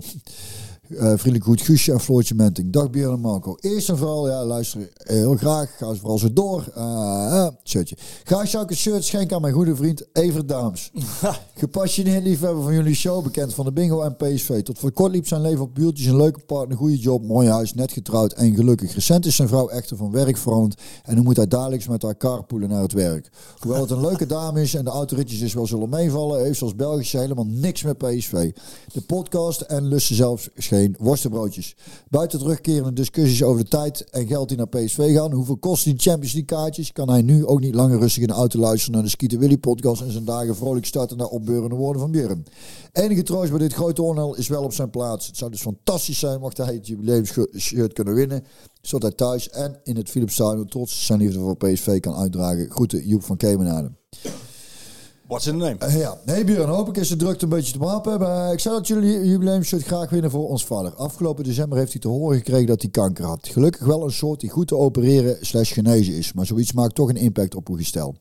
Speaker 3: Eh, vriendelijk goed Guusje en Floortje Menting. Dag Björn en Marco. Eerst en vooral, ja, luister eh, heel graag. Ga ze vooral zo door. Uh, shirtje. Graag zou ik een shirt schenken aan mijn goede vriend Evert Daams. Gepassioneerd liefhebber van jullie show, bekend van de bingo en PSV. Tot voor kort liep zijn leven op buurtjes, een leuke partner, goede job, mooi huis, net getrouwd en gelukkig. Recent is zijn vrouw echter van werk veranderd en nu moet hij dagelijks met haar carpoolen naar het werk. Hoewel het een leuke dame is en de autoritjes dus wel zullen meevallen, heeft ze als Belgische helemaal niks met PSV. De podcast en lusten zelfs geen worstenbroodjes. Buiten terugkerende discussies over de tijd en geld die naar PSV gaan. Hoeveel kost die Champions League kaartjes? Kan hij nu ook niet langer rustig in de auto luisteren naar de Skeeter Willy podcast en zijn dagen vrolijk starten naar opbeurende woorden van Björn. Enige troost bij dit grote onheil is wel op zijn plaats. Het zou dus fantastisch zijn mocht hij het jubileumshirt kunnen winnen. Zodat hij thuis en in het Philips Stadion trots zijn liefde voor PSV kan uitdragen. Groeten Joep van Kemenaden.
Speaker 8: What's in the name?
Speaker 3: Uh, ja, nee Björn, hopelijk is de drukte een beetje te behappen. Maar ik zou dat jullie jubileumshirt graag winnen voor ons vader. Afgelopen december heeft hij te horen gekregen dat hij kanker had. Gelukkig wel een soort die goed te opereren slash genezen is. Maar zoiets maakt toch een impact op uw gestel.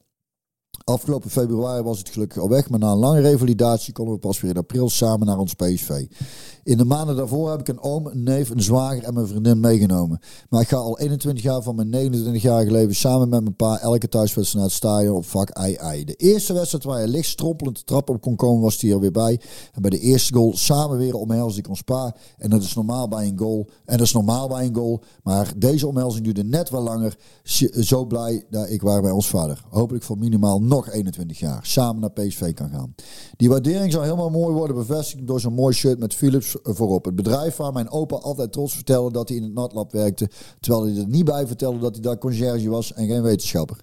Speaker 3: Afgelopen februari was het gelukkig al weg, maar na een lange revalidatie konden we pas weer in april samen naar ons PSV. In de maanden daarvoor heb ik een oom, een neef, een zwager en mijn vriendin meegenomen. Maar ik ga al 21 jaar van mijn 29-jarige leven samen met mijn pa elke thuiswedstrijd naar het stadion op vak II. De eerste wedstrijd waar hij licht strompelend de trap op kon komen was hij er weer bij. En bij de eerste goal samen weer omhelsde ik ons pa. En dat is normaal bij een goal. En dat is normaal bij een goal. Maar deze omhelzing duurde net wel langer. Zo blij dat ik waar bij ons vader. Hopelijk voor minimaal nog 21 jaar samen naar PSV kan gaan. Die waardering zou helemaal mooi worden bevestigd door zo'n mooi shirt met Philips voorop. Het bedrijf waar mijn opa altijd trots vertelde dat hij in het natlab werkte. Terwijl hij er niet bij vertelde dat hij daar conciërge was en geen wetenschapper.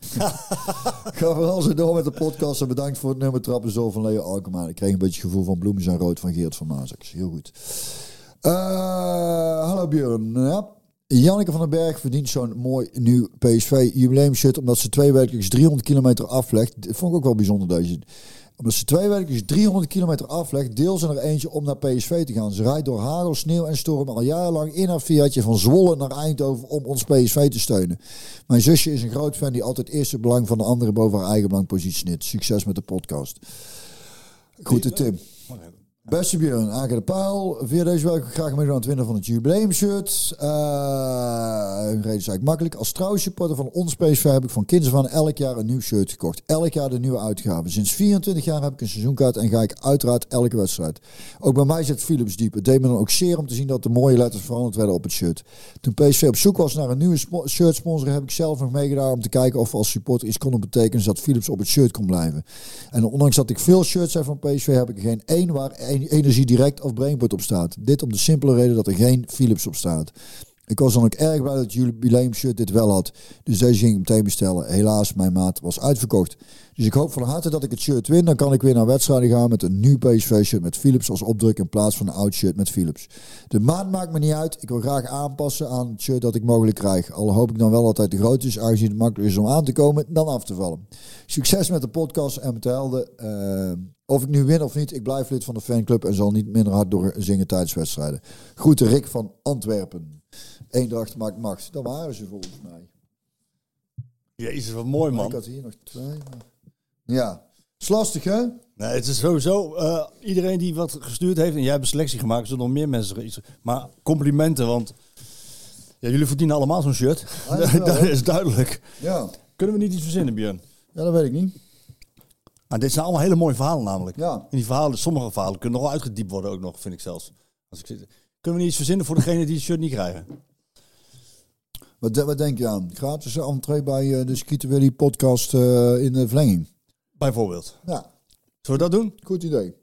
Speaker 3: Ga vooral zo door met de podcast en bedankt voor het nummer Trappen Zo van Leo Alkema. Ik kreeg een beetje het gevoel van bloemen zijn rood van Geert van Mazaks. Heel goed. Uh, hallo Björn. Ja. Janneke van den Berg verdient zo'n mooi nieuw PSV jubileumshirt omdat ze twee wekelijks 300 kilometer aflegt. Dat vond ik ook wel bijzonder deze omdat ze twee weken 300 kilometer aflegt, deel ze er eentje om naar PSV te gaan. Ze rijdt door hagel, sneeuw en storm al jarenlang in haar Fiatje van Zwolle naar Eindhoven om ons PSV te steunen. Mijn zusje is een groot fan die altijd eerst het belang van de anderen boven haar eigen belang positioneert. Succes met de podcast. Groeten Tim. Beste Björn, Aken de Paal. Via deze week graag meedoen aan het winnen van het jubileumshirt. Uh, een reden is eigenlijk makkelijk. Als trouwsupporter van ons PSV heb ik van kinds van elk jaar een nieuw shirt gekocht. Elk jaar de nieuwe uitgave. Sinds 24 jaar heb ik een seizoenkaart en ga ik uiteraard elke wedstrijd. Ook bij mij zit Philips diep. Het deed me dan ook zeer om te zien dat de mooie letters veranderd werden op het shirt. Toen PSV op zoek was naar een nieuwe shirt sponsor heb ik zelf nog meegedaan om te kijken of we als supporter iets konden betekenen zodat Philips op het shirt kon blijven. En ondanks dat ik veel shirts heb van PSV heb ik er geen één waar één energie direct of brainport op staat. Dit om de simpele reden dat er geen Philips op staat. Ik was dan ook erg blij dat jubileum shirt dit wel had. Dus deze ging ik meteen bestellen. Helaas, mijn maat was uitverkocht. Dus ik hoop van harte dat ik het shirt win. Dan kan ik weer naar wedstrijden gaan met een nieuw PSV shirt met Philips als opdruk in plaats van een oud shirt met Philips. De maat maakt me niet uit. Ik wil graag aanpassen aan het shirt dat ik mogelijk krijg. Al hoop ik dan wel hij te groot is, aangezien het makkelijker is om aan te komen dan af te vallen. Succes met de podcast en met de helden. Uh, of ik nu win of niet, ik blijf lid van de fanclub en zal niet minder hard doorzingen tijdens wedstrijden. Groeten Rick van Antwerpen. Eendracht maakt macht. Dat waren ze volgens mij.
Speaker 8: Jezus, wat mooi man.
Speaker 3: Ik had hier nog twee. Ja, het is lastig hè?
Speaker 8: Nee, het is sowieso uh, iedereen die wat gestuurd heeft en jij hebt een selectie gemaakt, er zullen nog meer mensen iets. Maar complimenten, want ja, jullie verdienen allemaal zo'n shirt. dat is duidelijk.
Speaker 3: Ja.
Speaker 8: Kunnen we niet iets verzinnen, Björn?
Speaker 3: Ja, dat weet ik niet.
Speaker 8: Maar dit zijn allemaal hele mooie verhalen namelijk.
Speaker 3: Ja.
Speaker 8: En die verhalen, sommige verhalen kunnen nog wel uitgediept worden ook nog, vind ik zelfs. Als ik zit. Kunnen we niet iets verzinnen voor degene die het shirt niet krijgen?
Speaker 3: Wat, wat denk je aan? Gratis entree bij uh, de Skieten Willy podcast uh, in de verlenging?
Speaker 8: Bijvoorbeeld.
Speaker 3: Ja.
Speaker 8: Zullen we dat doen?
Speaker 3: Goed idee.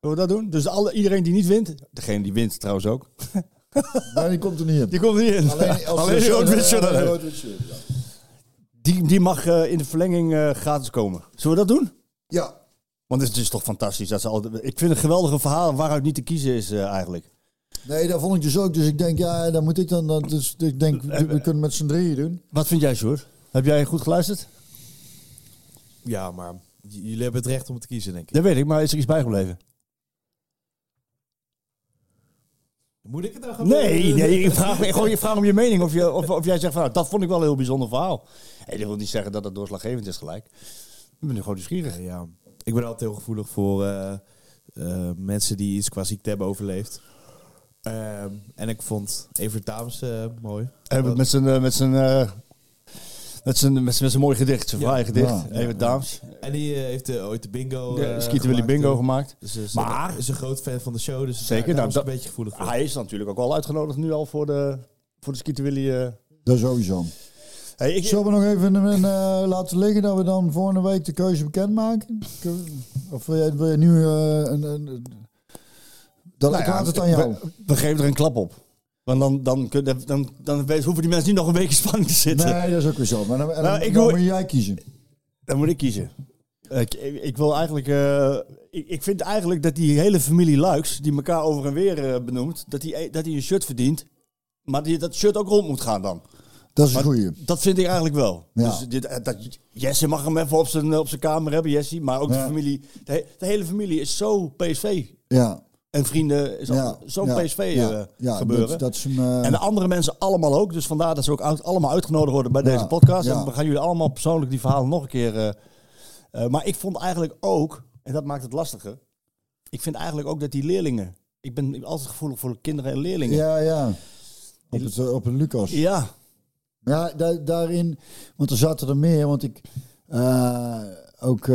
Speaker 8: Zullen we dat doen? Dus alle, iedereen die niet wint, degene die wint trouwens ook.
Speaker 3: nee, die komt er niet in.
Speaker 8: Die komt er niet in.
Speaker 3: Alleen, als
Speaker 8: Alleen die rood-wit shirt.
Speaker 3: Rood shirt ja.
Speaker 8: Die, die mag uh, in de verlenging uh, gratis komen. Zullen we dat doen?
Speaker 3: Ja.
Speaker 8: Want het is toch fantastisch. Dat ze al, ik vind het geweldige verhaal waaruit niet te kiezen is uh, eigenlijk.
Speaker 3: Nee, dat vond ik dus ook. Dus ik denk, ja, dan moet ik dan. dan dus ik denk, we, we kunnen met z'n drieën doen.
Speaker 8: Wat vind jij, Sjoerd? Heb jij goed geluisterd?
Speaker 9: Ja, maar jullie hebben het recht om te kiezen, denk ik.
Speaker 8: Dat weet ik, maar is er iets bijgebleven?
Speaker 9: Moet ik het dan gaan
Speaker 8: Nee, nee ik vraag, gewoon je vraag om je mening. Of, je, of, of jij zegt van, nou, dat vond ik wel een heel bijzonder verhaal. Hey, dat wil niet zeggen dat het doorslaggevend is gelijk. Ik ben nu gewoon nieuwsgierig.
Speaker 9: Ja, ja. Ik ben altijd heel gevoelig voor uh, uh, mensen die iets qua ziekte hebben overleefd. Uh, en ik vond Evert Dames uh, mooi.
Speaker 8: Hebben met zijn met zijn met zijn met zijn mooi gedicht, zijn vrije gedicht. Ja, Dames.
Speaker 9: En die heeft de, ooit de bingo.
Speaker 8: Ja, Skieten Willy bingo gemaakt.
Speaker 9: Dus is,
Speaker 8: maar
Speaker 9: is een groot fan van de show, dus
Speaker 8: zeker.
Speaker 9: Daar,
Speaker 8: nou,
Speaker 9: is een beetje gevoelig voor.
Speaker 8: Hij is natuurlijk ook al uitgenodigd nu al voor de voor de Skieten Willy.
Speaker 3: Dat sowieso.
Speaker 8: Hey, ik,
Speaker 3: Zullen we nog even uh, laten liggen dat we dan volgende week de keuze bekendmaken? Of wil je, wil je nu uh, een, een, Dan
Speaker 8: Nou
Speaker 3: ik
Speaker 8: ja,
Speaker 3: laat het aan jou.
Speaker 8: We, we geven er een klap op. Want dan, dan, kun- dan, dan, dan hoeven die mensen niet nog een week in spanning te zitten.
Speaker 3: Nee, dat is ook weer zo. Maar dan, en
Speaker 8: Nou,
Speaker 3: dan,
Speaker 8: ik
Speaker 3: dan
Speaker 8: hoor-
Speaker 3: moet jij kiezen.
Speaker 8: Dan moet ik kiezen. Ik, ik, wil eigenlijk. eh, ik, ik vind eigenlijk dat die hele familie Luiks, die elkaar over en weer eh, benoemt, dat die, dat die een shirt verdient. Maar die, dat shirt ook rond moet gaan dan.
Speaker 3: Dat is een goeie.
Speaker 8: Dat vind ik eigenlijk wel.
Speaker 3: Ja.
Speaker 8: Dus dit, eh, dat, Jesse mag hem even op zijn, op zijn kamer hebben, Jesse. Maar ook de familie. De, de hele familie is zo PSV.
Speaker 3: Ja.
Speaker 8: En vrienden is
Speaker 3: ja.
Speaker 8: zo'n
Speaker 3: ja,
Speaker 8: PSV
Speaker 3: ja,
Speaker 8: eh,
Speaker 3: ja,
Speaker 8: gebeuren.
Speaker 3: Dat, dat is een, eh,
Speaker 8: En de andere mensen allemaal ook. Dus vandaar dat ze ook uit- allemaal uitgenodigd worden bij deze podcast. En we gaan jullie allemaal persoonlijk die verhalen nog een keer. eh, maar ik vond eigenlijk ook, en dat maakt het lastiger. Ik vind eigenlijk ook dat die leerlingen. Ik ben altijd gevoelig voor kinderen en leerlingen.
Speaker 3: ja, ja. Op het, op het Lucas.
Speaker 8: Ja,
Speaker 3: Ja, da- daarin, want er zaten er meer, want ik ook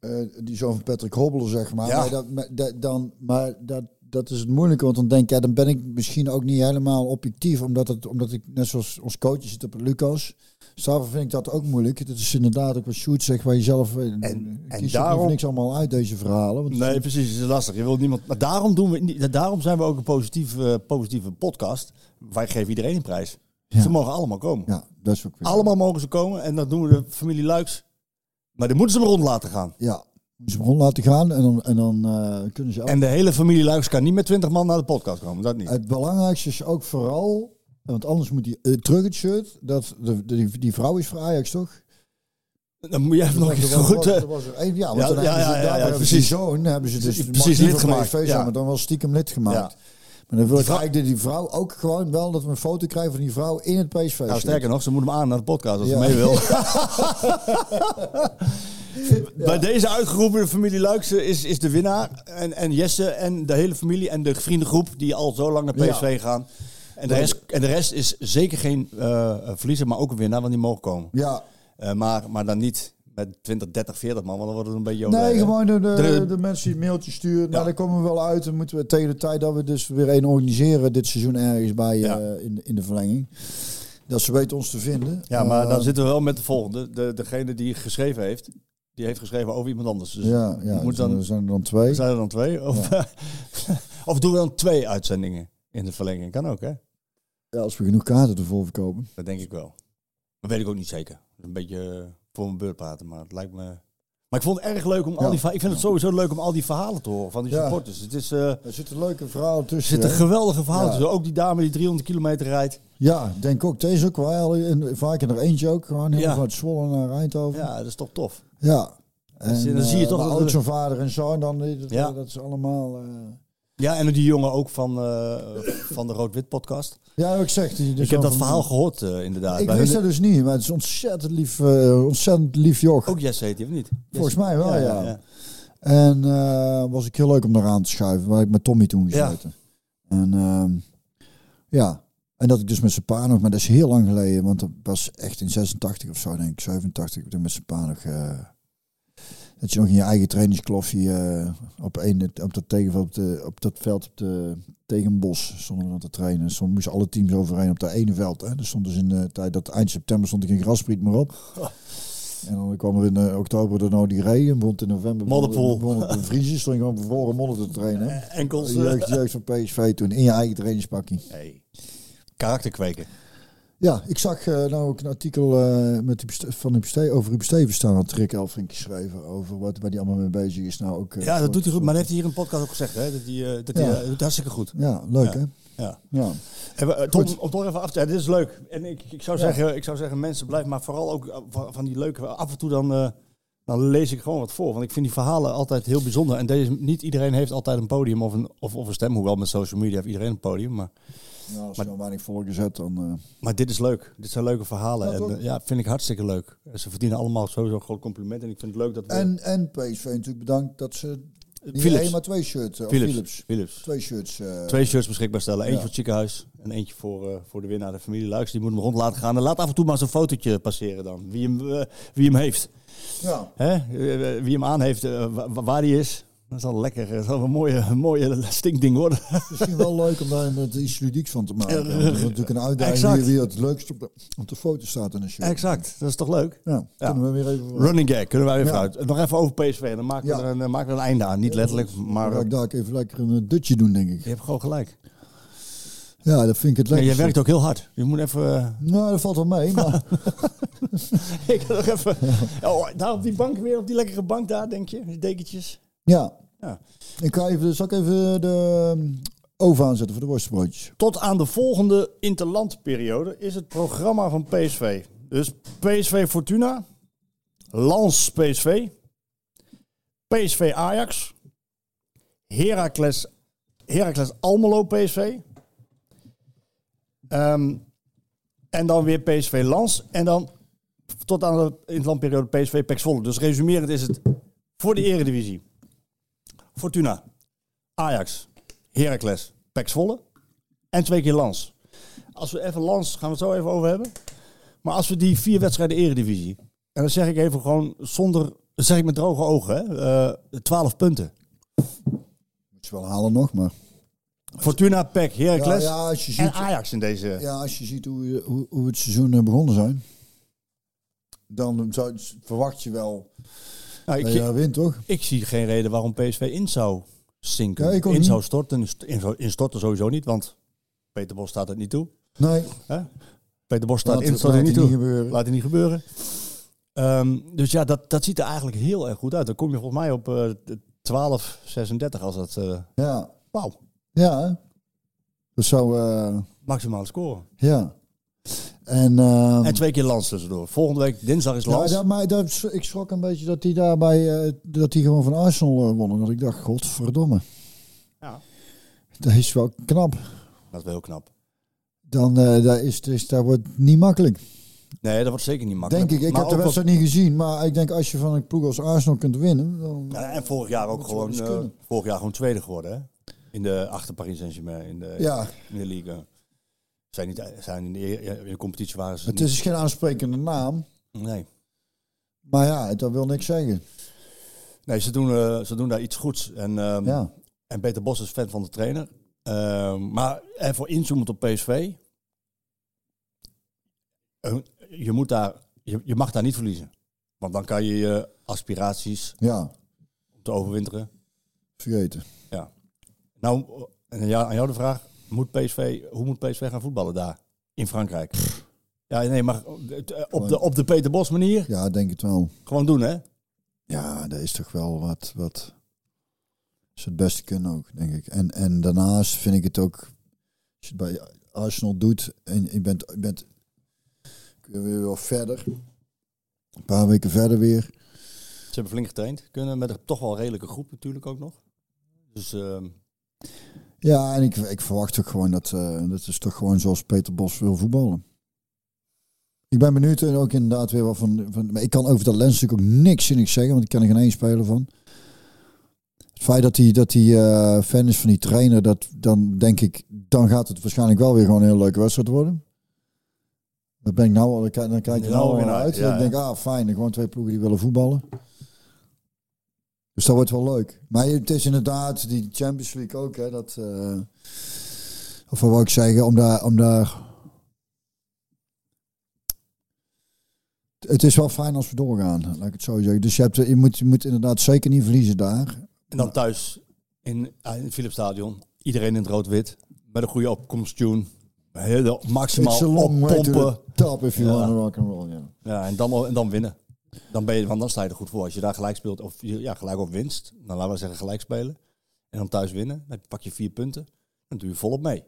Speaker 3: eh, eh, die zoon van Patrick Hobbelen, zeg maar.
Speaker 8: Ja.
Speaker 3: Maar, dat, dan, maar dat, dat is het moeilijke, want dan denk ik, ja, dan ben ik misschien ook niet helemaal objectief, omdat, het, omdat ik net zoals ons coach zit op Lucas. Daarvoor vind ik dat ook moeilijk. Het is inderdaad ook wat Sjoerd zegt, waar je zelf... eh,
Speaker 8: En-
Speaker 3: en,
Speaker 8: daarom-
Speaker 3: niks allemaal uit, deze verhalen. Want
Speaker 8: nee, precies. Het is lastig. Je wilt niemand. Maar daarom, doen we, niet- daarom zijn we ook een positieve, positieve podcast. Wij geven iedereen een prijs.
Speaker 3: Ja.
Speaker 8: Ze mogen allemaal komen.
Speaker 3: Ja, dat is ook weer...
Speaker 8: Allemaal mogen ze komen. En dat doen we de familie Luiks. Maar dan moeten ze maar rond laten gaan.
Speaker 3: Ja, moeten ze maar rond laten gaan en dan, en dan eh, kunnen ze... ook-
Speaker 8: En de hele familie Luiks kan niet met 20 man naar de podcast komen. Dat niet.
Speaker 3: Het belangrijkste is ook vooral, want anders moet hij eh, terug het shirt. Dat de, de- die, die vrouw is voor Ajax toch?
Speaker 8: Dan moet je even nog eens goed...
Speaker 3: er
Speaker 8: eh,
Speaker 3: was- er was één- ja, want
Speaker 8: Ja,
Speaker 3: dan
Speaker 8: ja,
Speaker 3: hebben ze,
Speaker 8: ja, ja, precies.
Speaker 3: die zoon hebben ze dus
Speaker 8: Precies lid gemaakt,
Speaker 3: PSV zijn,
Speaker 8: ja.
Speaker 3: maar dan wel stiekem lid gemaakt.
Speaker 8: Ja.
Speaker 3: Maar dan wil ik
Speaker 8: Die vrouw-
Speaker 3: eigenlijk dat die vrouw ook gewoon wel dat we een foto krijgen van die vrouw in het PSV.
Speaker 8: nou, sterker nog, ze moeten hem aan naar de podcast als
Speaker 3: Ja.
Speaker 8: ze mee wil. Bij deze uitgeroepen familie Luiks is, is de winnaar. En, en Jesse en de hele familie en de vriendengroep die al zo lang naar PSV gaan. En de, rest, en de rest is zeker geen eh, verliezer, maar ook een winnaar, want die mogen komen.
Speaker 3: Ja,
Speaker 8: Eh, maar, maar dan niet met 20, 30, 40 man, want dan wordt het een beetje...
Speaker 3: nee, gewoon de, de, mensen die een mailtje sturen.
Speaker 8: Ja.
Speaker 3: Nou, daar komen we wel uit. Dan moeten we tegen de tijd dat we dus weer een organiseren dit seizoen ergens bij
Speaker 8: Ja.
Speaker 3: eh, in, de- in de verlenging. Dat ze weten ons te vinden.
Speaker 8: Ja, maar
Speaker 3: Eh,
Speaker 8: dan zitten we wel met de volgende. De, degene die geschreven heeft, die heeft geschreven over iemand anders. Dus
Speaker 3: Ja, ja
Speaker 8: moet dan-
Speaker 3: er zijn er dan twee.
Speaker 8: zijn er dan twee? Of, of doen we dan twee uitzendingen in de verlenging? Kan ook, hè?
Speaker 3: Ja, als we genoeg kaarten ervoor verkopen.
Speaker 8: Dat denk ik wel. Dat weet ik ook niet zeker. Een beetje eh, voor mijn beurt praten, maar het lijkt me... Maar ik vond het erg leuk om al die verha- Ik vind het sowieso leuk om al die verhalen te horen van die
Speaker 3: Ja.
Speaker 8: supporters. Het is, eh, er
Speaker 3: Er zitten leuke verhalen tussen.
Speaker 8: zitten
Speaker 3: hè?
Speaker 8: geweldige verhalen
Speaker 3: Ja.
Speaker 8: tussen. Ook die dame die 300 kilometer rijdt.
Speaker 3: Ja, denk ook. Deze ook wel. En vaak er eentje ook. Gewoon heel
Speaker 8: Ja.
Speaker 3: vanuit Zwolle naar Eindhoven.
Speaker 8: Ja, dat is toch tof.
Speaker 3: Ja. En,
Speaker 8: dan zie je
Speaker 3: eh,
Speaker 8: toch dat er-
Speaker 3: zo'n vader en zoon. Dan, dat,
Speaker 8: Ja.
Speaker 3: dat is allemaal... eh,
Speaker 8: Ja, en die jongen ook van, eh, van de Rood-Wit podcast.
Speaker 3: Ja, ik zeg. Die, die
Speaker 8: ik heb dat verhaal gehoord, eh, inderdaad.
Speaker 3: Ik
Speaker 8: Bij
Speaker 3: wist
Speaker 8: hun-
Speaker 3: dat dus niet. Maar het is ontzettend lief, eh, ontzettend lief joch.
Speaker 8: Ook Jesse heet hij, of niet?
Speaker 3: Volgens mij wel, ja. En was ik heel leuk om eraan te schuiven. Waar ik met Tommy toen
Speaker 8: Ja.
Speaker 3: gezeten. En ehm, ja. En dat ik dus met zijn pa nog, maar dat is heel lang geleden, want dat was echt in 86 of zo, denk ik, 87, toen met zijn pa nog, dat je nog in je eigen trainingskloffie eh, op, een, op dat tegenveld, op, de, op dat veld, op de tegenbos, stonden we dan te trainen. Soms moesten alle teams overheen op dat ene veld. Hè. Er stond dus in de tijd dat eind september stond er geen graspriet meer op. En dan kwam er in eh, oktober de nou die regen, het in november begon het vriezen, stond je gewoon bevroren modder te trainen.
Speaker 8: Enkels.
Speaker 3: De jeugd, jeugd van PSV toen, in je eigen trainingspakkie.
Speaker 8: Hey. Karakter kweken.
Speaker 3: Ja, ik zag eh, nou ook een artikel eh, met Huub van Huub Ste- over Huub Stevens staan, had Rick Elfrink geschreven over wat, waar hij allemaal mee bezig is. Nou, ook, eh,
Speaker 8: Ja, dat doet hij goed. Maar heeft hij hier in de podcast ook gezegd. Hè? Dat hij, dat hij
Speaker 3: Ja.
Speaker 8: doet hartstikke goed.
Speaker 3: Ja, leuk
Speaker 8: Ja.
Speaker 3: hè?
Speaker 8: Ja.
Speaker 3: Ja.
Speaker 8: En Tom, om toch even af te... Ja, dit is leuk. En ik, ik, zou zeggen, ik zou zeggen, mensen, blijf maar vooral ook van, van die leuke... Af en toe dan, dan lees ik gewoon wat voor. Want ik vind die verhalen altijd heel bijzonder. En deze, niet iedereen heeft altijd een podium of een, of, of een stem. Hoewel met social media heeft iedereen een podium. Maar,
Speaker 3: Als
Speaker 8: Maar-
Speaker 3: je dan weinig hebt, dan... eh,
Speaker 8: maar dit is leuk. Dit zijn leuke verhalen.
Speaker 3: Ja,
Speaker 8: en eh, ja, vind ik hartstikke leuk. Ze verdienen allemaal sowieso een groot compliment. En ik vind het leuk dat we...
Speaker 3: en, en PSV natuurlijk bedankt dat ze niet
Speaker 8: Philips.
Speaker 3: één, maar twee shirts... eh, of
Speaker 8: Philips.
Speaker 3: Philips.
Speaker 8: Philips.
Speaker 3: Twee shirts. eh,
Speaker 8: Twee shirts beschikbaar stellen. Eentje
Speaker 3: Ja.
Speaker 8: voor het ziekenhuis en eentje voor, eh, voor de winnaar, de familie Luiks. Die moet hem rond laten gaan. En laat af en toe maar zo'n fotootje passeren dan. Wie hem, eh, wie hem heeft.
Speaker 3: Ja.
Speaker 8: Hè? Eh, wie hem aan heeft, eh, wa- wa- waar die is. Dat zal lekker, dat zal een mooie, een mooie stinkding worden.
Speaker 3: Misschien wel leuk om daar met iets ludieks van te maken.
Speaker 8: Ja,
Speaker 3: Dat is natuurlijk een uitdaging
Speaker 8: exact.
Speaker 3: wie, het leukst op de, op de foto staat in een show.
Speaker 8: Exact, dat is toch leuk?
Speaker 3: Ja, kunnen we weer even...
Speaker 8: Running gag, kunnen wij even
Speaker 3: Ja.
Speaker 8: uit. Nog even over PSV, dan maken we,
Speaker 3: Ja.
Speaker 8: er, een, maken we een einde aan. Niet letterlijk,
Speaker 3: Maar
Speaker 8: eh,
Speaker 3: ik daar even lekker een dutje doen, denk ik.
Speaker 8: je hebt gewoon gelijk.
Speaker 3: Ja, dat vind ik het lekker.
Speaker 8: jij werkt ook heel hard. Je moet even... eh,
Speaker 3: Nou, dat valt wel mee, maar...
Speaker 8: ik ga nog even... Oh, daar op die bank weer, op die lekkere bank daar, denk je? Die dekentjes.
Speaker 3: Ja.
Speaker 8: Ja.
Speaker 3: Ik ga even, zal ik even de um, oven aanzetten voor de worstbroodjes?
Speaker 8: Tot aan de volgende interlandperiode is het programma van PSV. Dus PSV Fortuna, Lans PSV, PSV Ajax, Heracles, Heracles Almelo PSV. Ehm, en dan weer PSV Lans. En dan tot aan de interlandperiode PSV Pek Zwolle. Dus resumerend is het voor de eredivisie. Fortuna, Ajax, Heracles, Pek Zwolle en twee keer Lans. Als we even Lans, gaan we het zo even over hebben. Maar als we die vier wedstrijden eredivisie, en dan zeg ik even gewoon zonder, zeg ik met droge ogen, hè, eh 12 punten.
Speaker 3: Moet je wel halen nog, maar...
Speaker 8: Fortuna, Pek, Heracles
Speaker 3: Ja, je
Speaker 8: en
Speaker 3: ziet,
Speaker 8: Ajax in deze.
Speaker 3: ja, als je ziet hoe, hoe, hoe het seizoen eh, begonnen zijn... Dan zou, verwacht je wel
Speaker 8: Nou, ik,
Speaker 3: daar wint, toch?
Speaker 8: ik zie geen reden waarom PSV in zou zinken.
Speaker 3: Ja, ik
Speaker 8: in
Speaker 3: niet.
Speaker 8: zou storten, in, in storten sowieso niet, want Peter Bos staat het niet toe.
Speaker 3: Nee,
Speaker 8: Hè? Peter Bos staat
Speaker 3: laat,
Speaker 8: in storten niet
Speaker 3: niet
Speaker 8: toe.
Speaker 3: gebeuren.
Speaker 8: Laat het niet gebeuren. Ehm, dus ja, dat, dat ziet er eigenlijk heel erg goed uit. Dan kom je volgens mij op eh 12, 36 als dat... eh
Speaker 3: Ja,
Speaker 8: Wauw,
Speaker 3: ja. hè? Dat zou... eh,
Speaker 8: maximale score.
Speaker 3: ja. En... ehm,
Speaker 8: En twee keer Lans tussendoor. Volgende week dinsdag is
Speaker 3: Ja,
Speaker 8: Lans.
Speaker 3: dat, maar dat, ik schrok een beetje dat hij daarbij uh, dat hij gewoon van Arsenal uh, won. En dat ik dacht, godverdomme.
Speaker 8: Ja.
Speaker 3: Dat is wel knap.
Speaker 8: Dat is wel heel knap.
Speaker 3: Dan uh, dat is, dus, dat wordt niet makkelijk.
Speaker 8: Nee, dat wordt zeker niet makkelijk.
Speaker 3: Denk ik. Ik
Speaker 8: Maar
Speaker 3: heb de wedstrijd niet gezien. Maar ik denk als je van een ploeg als Arsenal kunt winnen. Dan,
Speaker 8: Ja, en vorig jaar ook gewoon, eh, vorig jaar gewoon tweede geworden. Hè? In de achter Paris Saint-Germain. In de,
Speaker 3: ja,
Speaker 8: in de league. Zijn, niet, zijn in, de, in de competitie waren ze
Speaker 3: het
Speaker 8: niet-
Speaker 3: is geen aansprekende naam.
Speaker 8: Nee.
Speaker 3: Maar ja, dat wil niks zeggen.
Speaker 8: Nee, ze doen, eh, ze doen daar iets goeds. En, ehm,
Speaker 3: Ja,
Speaker 8: en Peter Bos is fan van de trainer. Ehm, maar even inzoomend op PSV. Eh, je, moet daar, je, je mag daar niet verliezen. Want dan kan je je aspiraties
Speaker 3: ja,
Speaker 8: om te overwinteren.
Speaker 3: vergeten.
Speaker 8: Nou, en ja, aan jou de vraag. Moet PSV, hoe moet PSV gaan voetballen daar? In Frankrijk? Ja, nee, maar op de, op de Peter Bos manier.
Speaker 3: Ja, denk het wel.
Speaker 8: Gewoon doen, hè?
Speaker 3: Ja, dat is toch wel wat, wat ze het beste kunnen ook, denk ik. En, en daarnaast vind ik het ook, als je het bij Arsenal doet en je bent, je bent weer wel verder, een paar weken verder weer.
Speaker 8: Ze hebben flink getraind. Kunnen met een toch wel redelijke groep natuurlijk ook nog. Dus ehm,
Speaker 3: Ja, en ik, ik verwacht ook gewoon dat, eh, dat is toch gewoon zoals Peter Bos wil voetballen. Ik ben benieuwd en ook inderdaad weer wat van, van maar ik kan over dat lens natuurlijk ook niks zinnigs zeggen, want ik ken er geen één speler van. Het feit dat hij, dat hij eh, fan is van die trainer, dat, dan denk ik, dan gaat het waarschijnlijk wel weer gewoon een hele leuke wedstrijd worden. Dat ben ik nou al, dan kijk je nou al
Speaker 8: weer
Speaker 3: naar uit,
Speaker 8: ja,
Speaker 3: ik denk, ah fijn, gewoon twee ploegen die willen voetballen. Dus dat wordt wel leuk. Maar het is inderdaad die Champions League ook, hè, dat, eh, of wat wou ik zeggen, om daar, om daar Het is wel fijn als we doorgaan, laat ik het zo zeggen. Dus je, hebt, je, moet, je moet inderdaad zeker niet verliezen daar.
Speaker 8: en dan thuis in, ah, in het Philipsstadion. Iedereen in het rood-wit. Met een goede opkomsttune. Heel maximaal
Speaker 3: long
Speaker 8: oppompen.
Speaker 3: top if you
Speaker 8: Ja.
Speaker 3: want to rock and roll. Ja.
Speaker 8: Ja, en dan, en dan winnen. Dan, ben je, want dan sta je er goed voor. Als je daar gelijk speelt, of ja, gelijk op winst, dan laten we zeggen gelijk spelen. En dan thuis winnen, dan pak je vier punten. Dan doe je volop mee.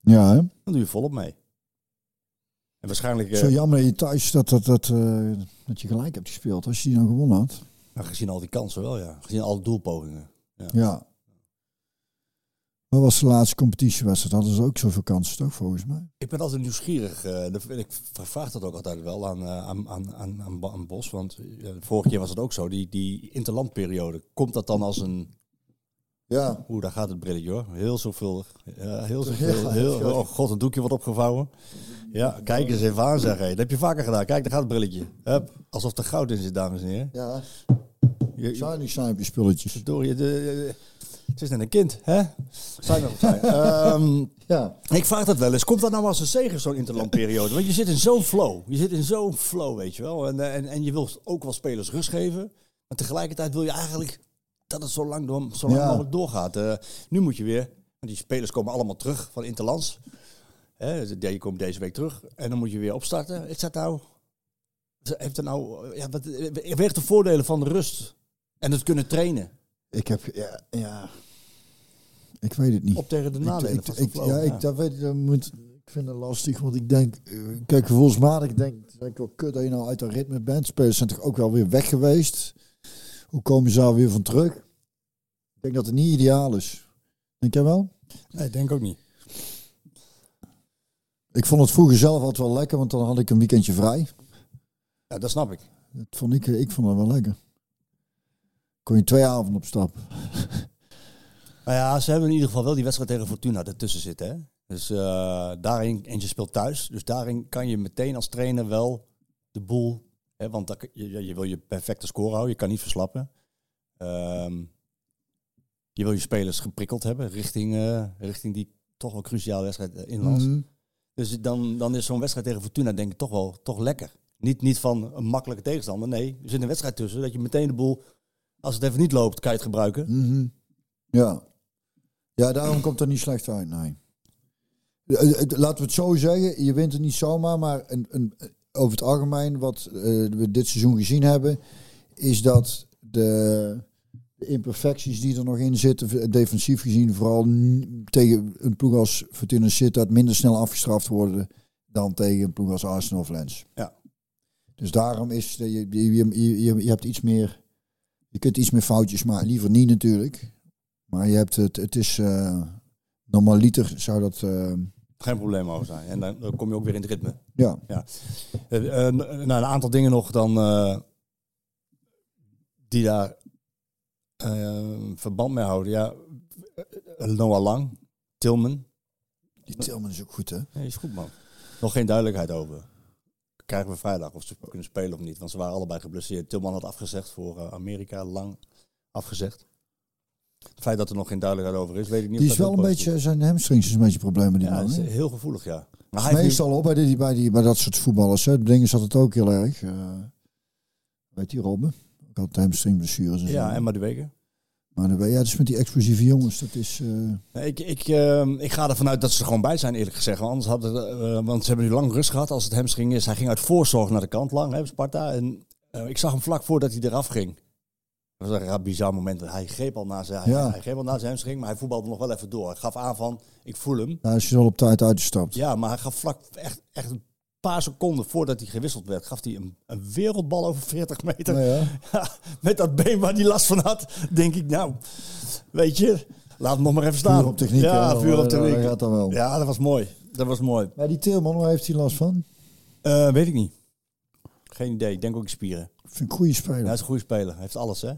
Speaker 3: Ja, hè?
Speaker 8: Dan doe je volop mee. En waarschijnlijk, eh,
Speaker 3: Zo jammer dat je thuis dat, dat, dat, eh, dat je gelijk hebt gespeeld. Als je die nou gewonnen had.
Speaker 8: nou, gezien al die kansen wel, ja. Gezien al de doelpogingen.
Speaker 3: Ja. Wat was de laatste competitiewedstrijd? Hadden ze ook zoveel kansen, toch, volgens mij?
Speaker 8: Ik ben altijd nieuwsgierig. dat- ik vraag dat ook altijd wel aan, eh, aan, aan, aan, aan, Bos. Want de vorige keer was het ook zo. Die, die interlandperiode. Komt dat dan als een...
Speaker 3: Ja.
Speaker 8: Oeh, daar gaat het brilletje hoor. Heel zoveel. Heel zoveel.
Speaker 3: Ja,
Speaker 8: heel,
Speaker 3: ja.
Speaker 8: oh god, een doekje wordt opgevouwen. Ja, kijk eens even aan zeggen. Dat heb je vaker gedaan. Kijk, daar gaat het brilletje. Hup, alsof er goud in zit, dames en heren.
Speaker 3: Ja.
Speaker 8: Je,
Speaker 3: Shiny shiny spulletjes.
Speaker 8: door je, de, het is net een kind, hè? Zijn nog. Ehm,
Speaker 3: Ja.
Speaker 8: ik vraag dat wel eens. Komt dat nou als een zegen, zo'n interlandperiode? Want je zit in zo'n flow. Je zit in zo'n flow, weet je wel. En, eh, en, en je wil ook wel spelers rust geven. Maar tegelijkertijd wil je eigenlijk dat het zo lang, door, zo lang
Speaker 3: Ja.
Speaker 8: mogelijk doorgaat. Eh, nu moet je weer... Want die spelers komen allemaal terug van interlands. Hè, die komen deze week terug. En dan moet je weer opstarten. Is dat nou... Heeft er nou... Ja, wat, weegt de voordelen van de rust en het kunnen trainen
Speaker 3: Ik heb, ja, ja. Ik weet het niet.
Speaker 8: op tegen de nadelen
Speaker 3: ik, ja, ik, dat weet dat moet, ik vind het lastig, want ik denk, eh, kijk, gevoelsmatig denk ik denk ik wel kut dat je nou uit dat ritme bent. Spelers zijn toch ook wel weer weg geweest. Hoe komen ze daar weer van terug? Ik denk dat het niet ideaal is. Denk jij wel?
Speaker 8: Nee, ik denk ook niet.
Speaker 3: Ik vond het vroeger zelf altijd wel lekker, want dan had ik een weekendje vrij.
Speaker 8: Ja, dat snap ik.
Speaker 3: Dat vond ik, ik vond dat wel lekker. Kon je twee avonden op stap.
Speaker 8: Nou ja, ze hebben in ieder geval wel die wedstrijd tegen Fortuna ertussen zitten. Hè? Dus eh, daarin, en je speelt thuis. Dus daarin kan je meteen als trainer wel de boel. Hè, want dan, je, je- wil je perfecte score houden. Je kan niet verslappen. Ehm, je wil je spelers geprikkeld hebben richting, eh, richting die toch wel cruciale wedstrijd eh, inlands.
Speaker 3: Mhm.
Speaker 8: Dus dan, dan is zo'n wedstrijd tegen Fortuna denk ik toch wel toch lekker. Niet, niet van een makkelijke tegenstander. Nee, er zit een wedstrijd tussen. Dat je meteen de boel, als het even niet loopt, kan je het gebruiken.
Speaker 3: Mhm. Ja. Ja, daarom komt het niet slecht uit, nee. Eh, eh, Laten we het zo zeggen, je wint het niet zomaar, maar een, een, over het algemeen wat eh, we dit seizoen gezien hebben, is dat de, de imperfecties die er nog in zitten, defensief gezien, vooral tegen een ploeg als Fortuna Sittard minder snel afgestraft worden dan tegen een ploeg als Arsenal of Lens.
Speaker 8: Ja.
Speaker 3: Dus daarom is je, je, je, je hebt iets meer, je kunt iets meer foutjes maken, liever niet natuurlijk. Maar je hebt het, het is eh normaliter zou dat, eh,
Speaker 8: Geen probleem over zijn. En dan, dan kom je ook weer in het ritme.
Speaker 3: ja.
Speaker 8: Eh, eh, nou, een aantal dingen nog dan die daar verband mee houden. Ja, Noah Lang, Tilman.
Speaker 3: Die Tilman is ook goed hè.
Speaker 8: Nee, is goed man. Nog geen duidelijkheid over. Krijgen we vrijdag of ze kunnen spelen of niet. Want ze waren allebei geblesseerd. Tilman had afgezegd voor eh, Amerika, Lang afgezegd. Het feit dat er nog geen duidelijkheid over is, weet ik niet.
Speaker 3: Die is wel een beetje, zijn hamstrings is een beetje problemen die
Speaker 8: Ja,
Speaker 3: man.
Speaker 8: is heel gevoelig, ja. Maar hij
Speaker 3: Meestal op bij, die, bij, die, bij dat soort voetballers. Hè. Dingen zat het ook heel erg. eh weet die Robben? Ook altijd hamstringblessures en zo.
Speaker 8: Ja, en maar de weken.
Speaker 3: Maar dan, ja, dus met die explosieve jongens, dat is... eh,
Speaker 8: Ik, ik, ehm, ik ga ervan uit dat ze er gewoon bij zijn, eerlijk gezegd. Want, anders hadden, eh, want ze hebben nu lang rust gehad als het hamstring is. Hij ging uit voorzorg naar de kant lang, hè, Sparta. En eh, ik zag hem vlak voordat hij eraf ging. Dat was een bizar moment. Hij greep al naar zijn, hij-
Speaker 3: Ja.
Speaker 8: hij greep al naar zijn hamstring, maar hij voetbalde nog wel even door. Hij gaf aan van, ik voel hem.
Speaker 3: ja, als je al op tijd uitgestapt.
Speaker 8: Ja, maar hij gaf vlak echt, echt een paar seconden voordat hij gewisseld werd, gaf hij een, een wereldbal over 40 meter.
Speaker 3: Ja, ja.
Speaker 8: Ja, met dat been waar hij last van had, denk ik, nou, weet je, laat hem nog maar even staan.
Speaker 3: Vuur op techniek.
Speaker 8: Ja, vuur op
Speaker 3: Dat
Speaker 8: techniek.
Speaker 3: gaat dan wel.
Speaker 8: Ja, dat was mooi. Dat was mooi.
Speaker 3: Maar die Tilman, waar heeft hij last van?
Speaker 8: Eh, weet ik niet. Geen idee. Ik denk ook spieren.
Speaker 3: Vind een goede speler.
Speaker 8: Hij is een goede speler. Hij heeft alles, hè.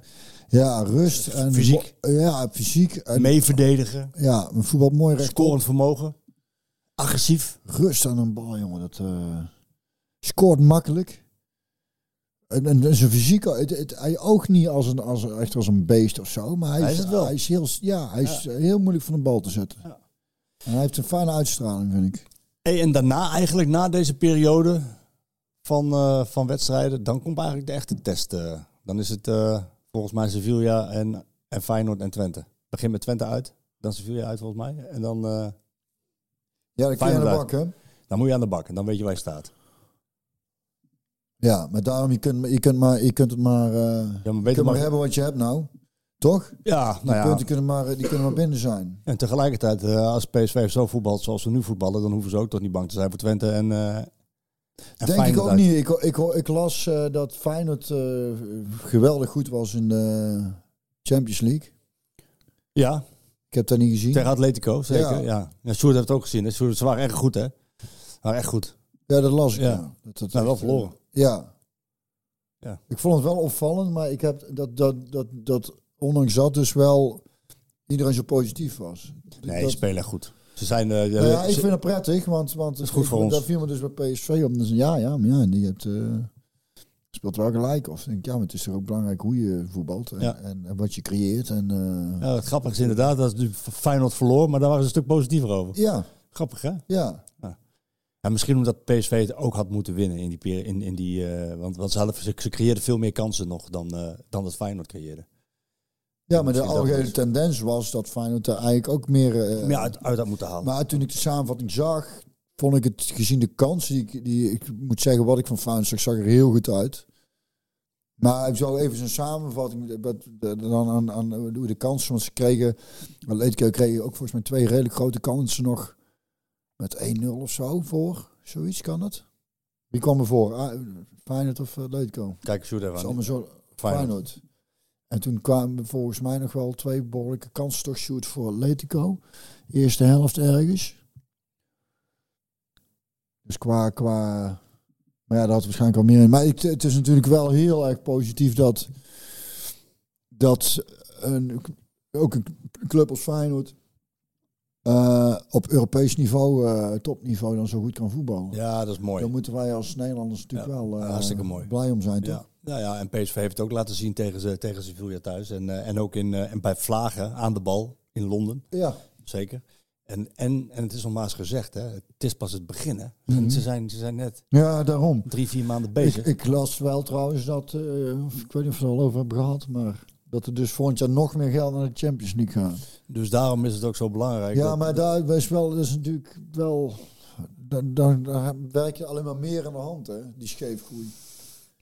Speaker 3: Ja, rust. En
Speaker 8: Fysiek.
Speaker 3: Ja, fysiek. En,
Speaker 8: Mee verdedigen.
Speaker 3: ja, een voetbal mooi recht.
Speaker 8: Scorend vermogen. Agressief.
Speaker 3: Rust aan een bal, jongen. Dat eh, scoort makkelijk. En, en zijn fysiek, het, het, hij oogt niet als een, als, echt als een beest of zo. Maar hij,
Speaker 8: Hij
Speaker 3: is,
Speaker 8: wel.
Speaker 3: Hij is, heel, ja, hij is heel moeilijk van de bal te zetten.
Speaker 8: Ja.
Speaker 3: En hij heeft een fijne uitstraling, vind ik.
Speaker 8: Hey, en daarna eigenlijk, na deze periode van, eh, van wedstrijden, dan komt eigenlijk de echte test. eh. dan is het volgens mij Sevilla en, en Feyenoord en Twente. Begin met Twente uit, dan Sevilla uit volgens mij. En dan,
Speaker 3: Ja, dan kun je aan de bak, hè?
Speaker 8: dan moet je aan de bak en dan weet je waar je staat.
Speaker 3: Ja, maar daarom, je kunt, je kunt, maar, je kunt het maar,
Speaker 8: Ja, maar
Speaker 3: je
Speaker 8: weet
Speaker 3: kunt
Speaker 8: je
Speaker 3: maar
Speaker 8: maar,
Speaker 3: hebben wat je hebt nou. Toch?
Speaker 8: ja,
Speaker 3: Die
Speaker 8: nou ja.
Speaker 3: punten kunnen maar, die kunnen maar binnen zijn.
Speaker 8: En tegelijkertijd, eh, als PSV zo voetbalt zoals ze nu voetballen, dan hoeven ze ook toch niet bang te zijn voor Twente en, eh en
Speaker 3: Denk ik ook
Speaker 8: uit.
Speaker 3: niet. Ik, ik, ik las dat Feyenoord geweldig goed was in de Champions League.
Speaker 8: Ja,
Speaker 3: heb dat niet gezien.
Speaker 8: tegen Atletico, zeker.
Speaker 3: Ja.
Speaker 8: Ja. Ja. Sjoerd heeft het ook gezien. Sjoerd, ze waren echt goed, hè? Ze waren echt goed.
Speaker 3: Ja, dat las ik.
Speaker 8: Ja.
Speaker 3: Ja. Dat, dat
Speaker 8: Nou, wel verloren.
Speaker 3: ja.
Speaker 8: Ja.
Speaker 3: Ik vond het wel opvallend, maar ik heb dat, dat, dat, dat ondanks dat dus wel iedereen zo positief was.
Speaker 8: Nee,
Speaker 3: dat,
Speaker 8: ze spelen echt goed. Ze zijn... eh,
Speaker 3: Nou ja, ik vind het prettig, want, want
Speaker 8: is goed
Speaker 3: ik-
Speaker 8: voor ons.
Speaker 3: dat viel me dus bij PSV op. Dus ja, ja, maar ja, die hebt, eh, speelt wel gelijk. Of denk ik, ja, maar het is toch ook belangrijk hoe je voetbalt en,
Speaker 8: Ja.
Speaker 3: en, en wat je creëert. En, eh,
Speaker 8: Ja, het grappige is inderdaad dat Feyenoord verloor, maar daar waren ze een stuk positiever over.
Speaker 3: ja,
Speaker 8: Grappig, hè?
Speaker 3: ja.
Speaker 8: Ja, misschien omdat PSV het ook had moeten winnen in die, in, in die eh, want, want ze, hadden, ze, ze creëerden veel meer kansen nog dan, eh dan dat Feyenoord creëerde.
Speaker 3: Ja, maar de algehele tendens was dat Feyenoord er eigenlijk ook meer... eh,
Speaker 8: meer uit, uit had moeten halen.
Speaker 3: Maar toen ik de samenvatting zag, vond ik het gezien de kans die ik, die ik moet zeggen wat ik van Feyenoord zag, er heel goed uit. Maar ik zou even zijn samenvatting dan aan, aan hoe de kansen, want ze kregen, Atletico kreeg ook volgens mij twee redelijk grote kansen nog met 1-0 of zo voor. Zoiets kan het. Wie kwam er voor? Ah, Feyenoord of Atletico?
Speaker 8: Kijk, shoot
Speaker 3: Dat is
Speaker 8: even.
Speaker 3: allemaal zo
Speaker 8: Feyenoord.
Speaker 3: Feyenoord. En toen kwamen volgens mij nog wel twee behoorlijke kansen toch shoot voor Atletico. Eerste helft ergens. Dus qua, qua... Maar ja, dat had waarschijnlijk wel meer in. Maar ik, het is natuurlijk wel heel erg positief dat... Dat een, ook een club als Feyenoord... eh, op Europees niveau, eh, topniveau, dan zo goed kan voetballen.
Speaker 8: Ja, dat is mooi.
Speaker 3: Daar moeten wij als Nederlanders natuurlijk
Speaker 8: Ja,
Speaker 3: wel eh,
Speaker 8: hartstikke mooi.
Speaker 3: blij om zijn, toch?
Speaker 8: Ja. Nou ja, en PSV heeft het ook laten zien tegen, ze, tegen Sevilla thuis. En, en ook in, en bij Vlagen aan de bal in Londen.
Speaker 3: Ja.
Speaker 8: Zeker. En, en, en het is nogmaals gezegd, hè, het is pas het begin. Hè.
Speaker 3: Mhm.
Speaker 8: Ze, zijn, ze zijn net
Speaker 3: Ja, daarom.
Speaker 8: drie, vier maanden bezig.
Speaker 3: Ik, ik las wel trouwens dat, eh, ik weet niet of we het al over hebben gehad, maar dat er dus volgend jaar nog meer geld naar de Champions League gaat.
Speaker 8: Dus daarom is het ook zo belangrijk.
Speaker 3: Ja,
Speaker 8: dat-
Speaker 3: maar daar is wel, dat is natuurlijk wel, daar, daar, daar werk je alleen maar meer aan de hand, hè, die scheefgroei.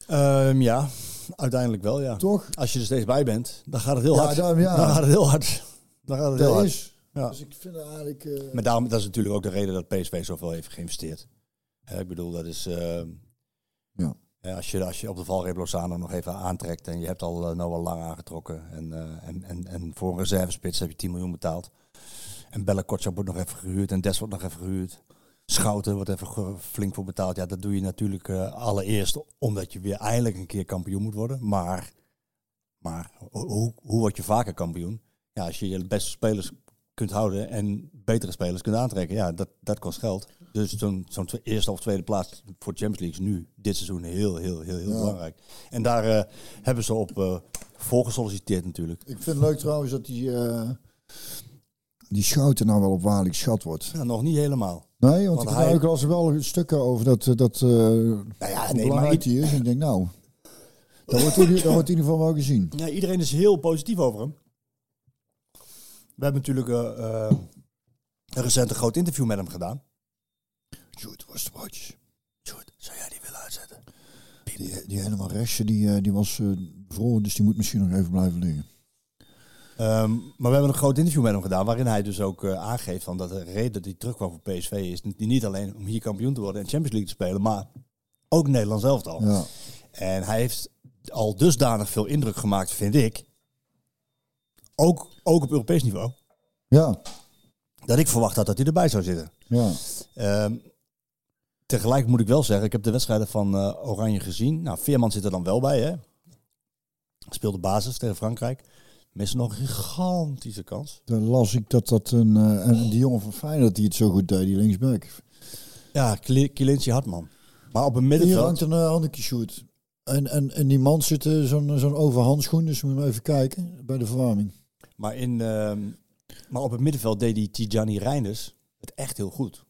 Speaker 8: Ehm, ja, uiteindelijk wel, ja.
Speaker 3: Toch?
Speaker 8: Als je er steeds bij bent, dan gaat het heel
Speaker 3: Ja,
Speaker 8: hard.
Speaker 3: daarom, ja.
Speaker 8: Dan gaat het heel hard. Dan gaat het heel hard.
Speaker 3: is.
Speaker 8: Ja.
Speaker 3: Dus ik vind het eigenlijk... eh,
Speaker 8: Maar daarom, dat is natuurlijk ook de reden dat PSV zoveel heeft geïnvesteerd. Hè, ik bedoel, dat is... ehm,
Speaker 3: Ja.
Speaker 8: als, je, als je op de valreep Lozano nog even aantrekt en je hebt al uh, Noah Lang aangetrokken en, eh, en, en, en voor een reservespits heb je 10 miljoen betaald. En Bella Kotschap wordt nog even gehuurd en Des wordt nog even gehuurd. Schouten wordt even flink voor betaald. Ja, dat doe je natuurlijk eh, allereerst omdat je weer eindelijk een keer kampioen moet worden. Maar, maar ho- hoe, hoe word je vaker kampioen? Ja, als je je beste spelers kunt houden en betere spelers kunt aantrekken. Ja, dat, dat kost geld. Dus zo'n zo'n eerste of tweede plaats voor Champions League is nu dit seizoen heel, heel, heel, heel
Speaker 3: Ja.
Speaker 8: belangrijk. En daar eh, hebben ze op eh voorgesolliciteerd natuurlijk.
Speaker 3: Ik vind het leuk trouwens dat die, eh, die Schouten nou wel op waarlijk geschat wordt.
Speaker 8: Ja, nog niet helemaal.
Speaker 3: Nee, want,
Speaker 8: Want
Speaker 3: ik
Speaker 8: hij-
Speaker 3: las er wel stukken over dat, dat
Speaker 8: Nou ja, nee,
Speaker 3: belangrijk
Speaker 8: maar
Speaker 3: die is. En ik denk nou, dat wordt, in, dat wordt in ieder geval wel gezien.
Speaker 8: Ja, iedereen is heel positief over hem. We hebben natuurlijk eh, eh, een recent een groot interview met hem gedaan.
Speaker 3: Sjoerd, was de watch.
Speaker 8: Sjoerd, zou jij die willen uitzetten?
Speaker 3: Die, die helemaal rechtse, die, eh, die was bevroren, dus die moet misschien nog even blijven liggen.
Speaker 8: Ehm, maar we hebben een groot interview met hem gedaan, waarin hij dus ook aangeeft van dat de reden dat hij terugkwam voor PSV is niet- niet alleen om hier kampioen te worden en Champions League te spelen, maar ook Nederlands elftal.
Speaker 3: Ja.
Speaker 8: En hij heeft al dusdanig veel indruk gemaakt, vind ik, ook, ook op Europees niveau,
Speaker 3: Ja,
Speaker 8: dat ik verwacht had dat hij erbij zou zitten.
Speaker 3: ja.
Speaker 8: Ehm, tegelijk moet ik wel zeggen, ik heb de wedstrijden van eh, Oranje gezien. Nou, Veerman zit er dan wel bij, hè? Speelde basis tegen Frankrijk. Missen nog een gigantische kans.
Speaker 3: Dan las ik dat dat een, en die jongen van Feyenoord die het zo goed deed, die linksback.
Speaker 8: Ja, Kili- Kilinci Hartman. Maar op een
Speaker 3: Hier
Speaker 8: middenveld...
Speaker 3: hangt een uh, handje shoot. En, en, en die man zit eh, zo'n zo'n overhandschoen, dus moet je maar even kijken bij de verwarming.
Speaker 8: Maar, in, ehm, maar op het middenveld deed die Tijani Reinders het echt heel goed.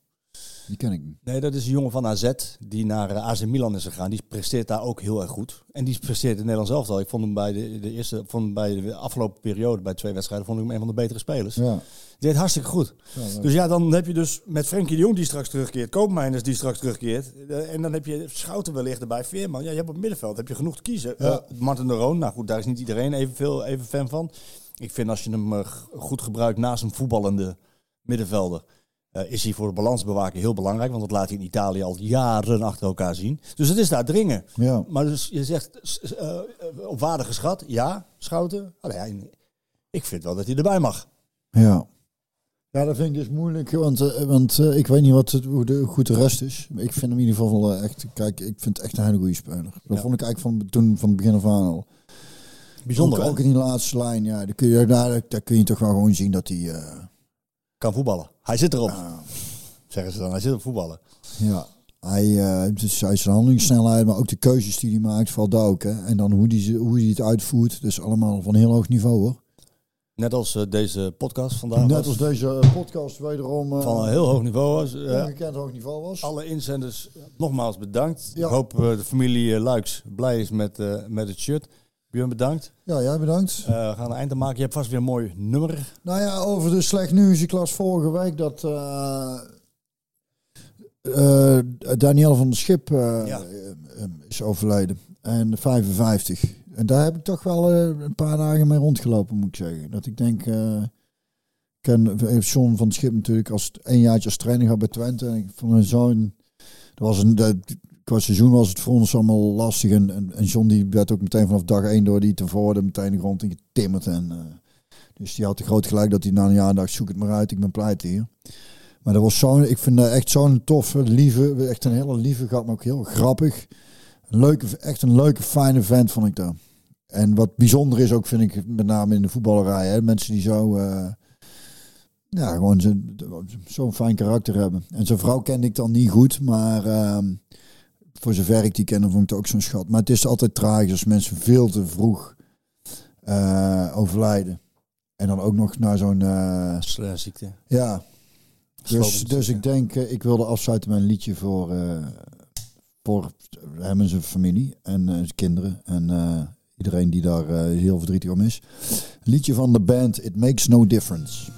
Speaker 3: Die ken ik niet.
Speaker 8: Nee, dat is een jongen van AZ die naar eh, AC Milan is gegaan. Die presteert daar ook heel erg goed. En die presteert in Nederlands elftal. Ik vond hem bij de, de eerste, vond hem bij de afgelopen periode, bij twee wedstrijden, vond ik hem een van de betere spelers.
Speaker 3: Ja.
Speaker 8: Die deed hartstikke goed.
Speaker 3: Ja,
Speaker 8: Dus ja, dan heb je dus met Frenkie de Jong die straks terugkeert, Koopmeiners die straks terugkeert. eh, En dan heb je Schouten wellicht erbij, Veerman. Ja, je hebt op het middenveld heb je genoeg te kiezen.
Speaker 3: Ja.
Speaker 8: Eh, Martin de Roon, nou goed, daar is niet iedereen even, veel, even fan van. Ik vind als je hem eh, goed gebruikt naast een voetballende middenvelder, eh, is hij voor de balansbewaking heel belangrijk. Want dat laat hij in Italië al jaren achter elkaar zien. Dus het is daar dringen.
Speaker 3: Ja.
Speaker 8: Maar dus je zegt eh, op waarde geschat, ja, Schouten. Ik vind wel dat hij erbij mag.
Speaker 3: Ja. Ja, dat vind ik dus moeilijk, want, want ik weet niet wat het, hoe, de, goed de rest is. Ik vind hem in ieder geval wel echt, kijk, ik vind het echt een hele goede speler. Dat
Speaker 8: Ja.
Speaker 3: vond ik eigenlijk van, toen, van het begin af aan al.
Speaker 8: Bijzonder,
Speaker 3: ook, ook in die laatste lijn, ja, daar kun, je, daar, daar kun je toch wel gewoon zien dat hij, eh,
Speaker 8: Kan voetballen. Hij zit erop, zeggen ze dan. Hij zit op voetballen.
Speaker 3: ja. Hij, eh, dus hij zijn handelingssnelheid, maar ook de keuzes die hij maakt, valt ook. Hè? En dan hoe hij ze- hoe hij het uitvoert. Dus allemaal van heel hoog niveau hoor.
Speaker 8: Net als eh, deze podcast vandaag.
Speaker 3: Net als deze eh, podcast wederom uh,
Speaker 8: Van een heel hoog niveau was. eh,
Speaker 3: ongekend hoog niveau was.
Speaker 8: alle inzenders nogmaals bedankt.
Speaker 3: Ja.
Speaker 8: Ik hoop eh, de familie eh, Luiks blij is met, eh, met het shirt. Björn bedankt.
Speaker 3: Ja, jij bedankt.
Speaker 8: Eh, we gaan een eind aan maken. Je hebt vast weer een mooi nummer.
Speaker 3: Nou ja, over de slecht nieuws. Ik las vorige week dat eh, Daniel van der Schip
Speaker 8: Ja.
Speaker 3: is overleden. En 55. En daar heb ik toch wel een paar dagen mee rondgelopen, moet ik zeggen. Dat ik denk... ik ken John van der Schip natuurlijk als een jaartje als trainer gehad bij Twente. En ik vond een zo'n... Er was een, de, qua seizoen was het voor ons allemaal lastig. En, en, John die werd ook meteen vanaf dag één door die tevoren meteen de grond in getimmerd. En, eh, dus die had de groot gelijk dat hij na een jaar dacht, zoek het maar uit, ik ben pleit hier. Maar dat was zo'n, ik vind dat echt zo'n toffe, lieve, echt een hele lieve gast, maar ook heel grappig. Leuke, echt een leuke, fijne vent vond ik dat. En wat bijzonder is ook, vind ik, met name in de voetballerij, hè, mensen die zo, eh, ja, gewoon zo- zo'n fijn karakter hebben. En zijn vrouw kende ik dan niet goed, maar ehm, voor zover ik die kende, vond ik het ook zo'n schat. Maar het is altijd tragisch als mensen veel te vroeg eh, overlijden. En dan ook nog naar zo'n...
Speaker 8: ziekte.
Speaker 3: ja. Dus, dus ik denk, eh, ik wilde afsluiten met een liedje voor, eh, voor hem en zijn familie en zijn kinderen. En iedereen die daar heel verdrietig om is. Een liedje van de band It Makes No Difference.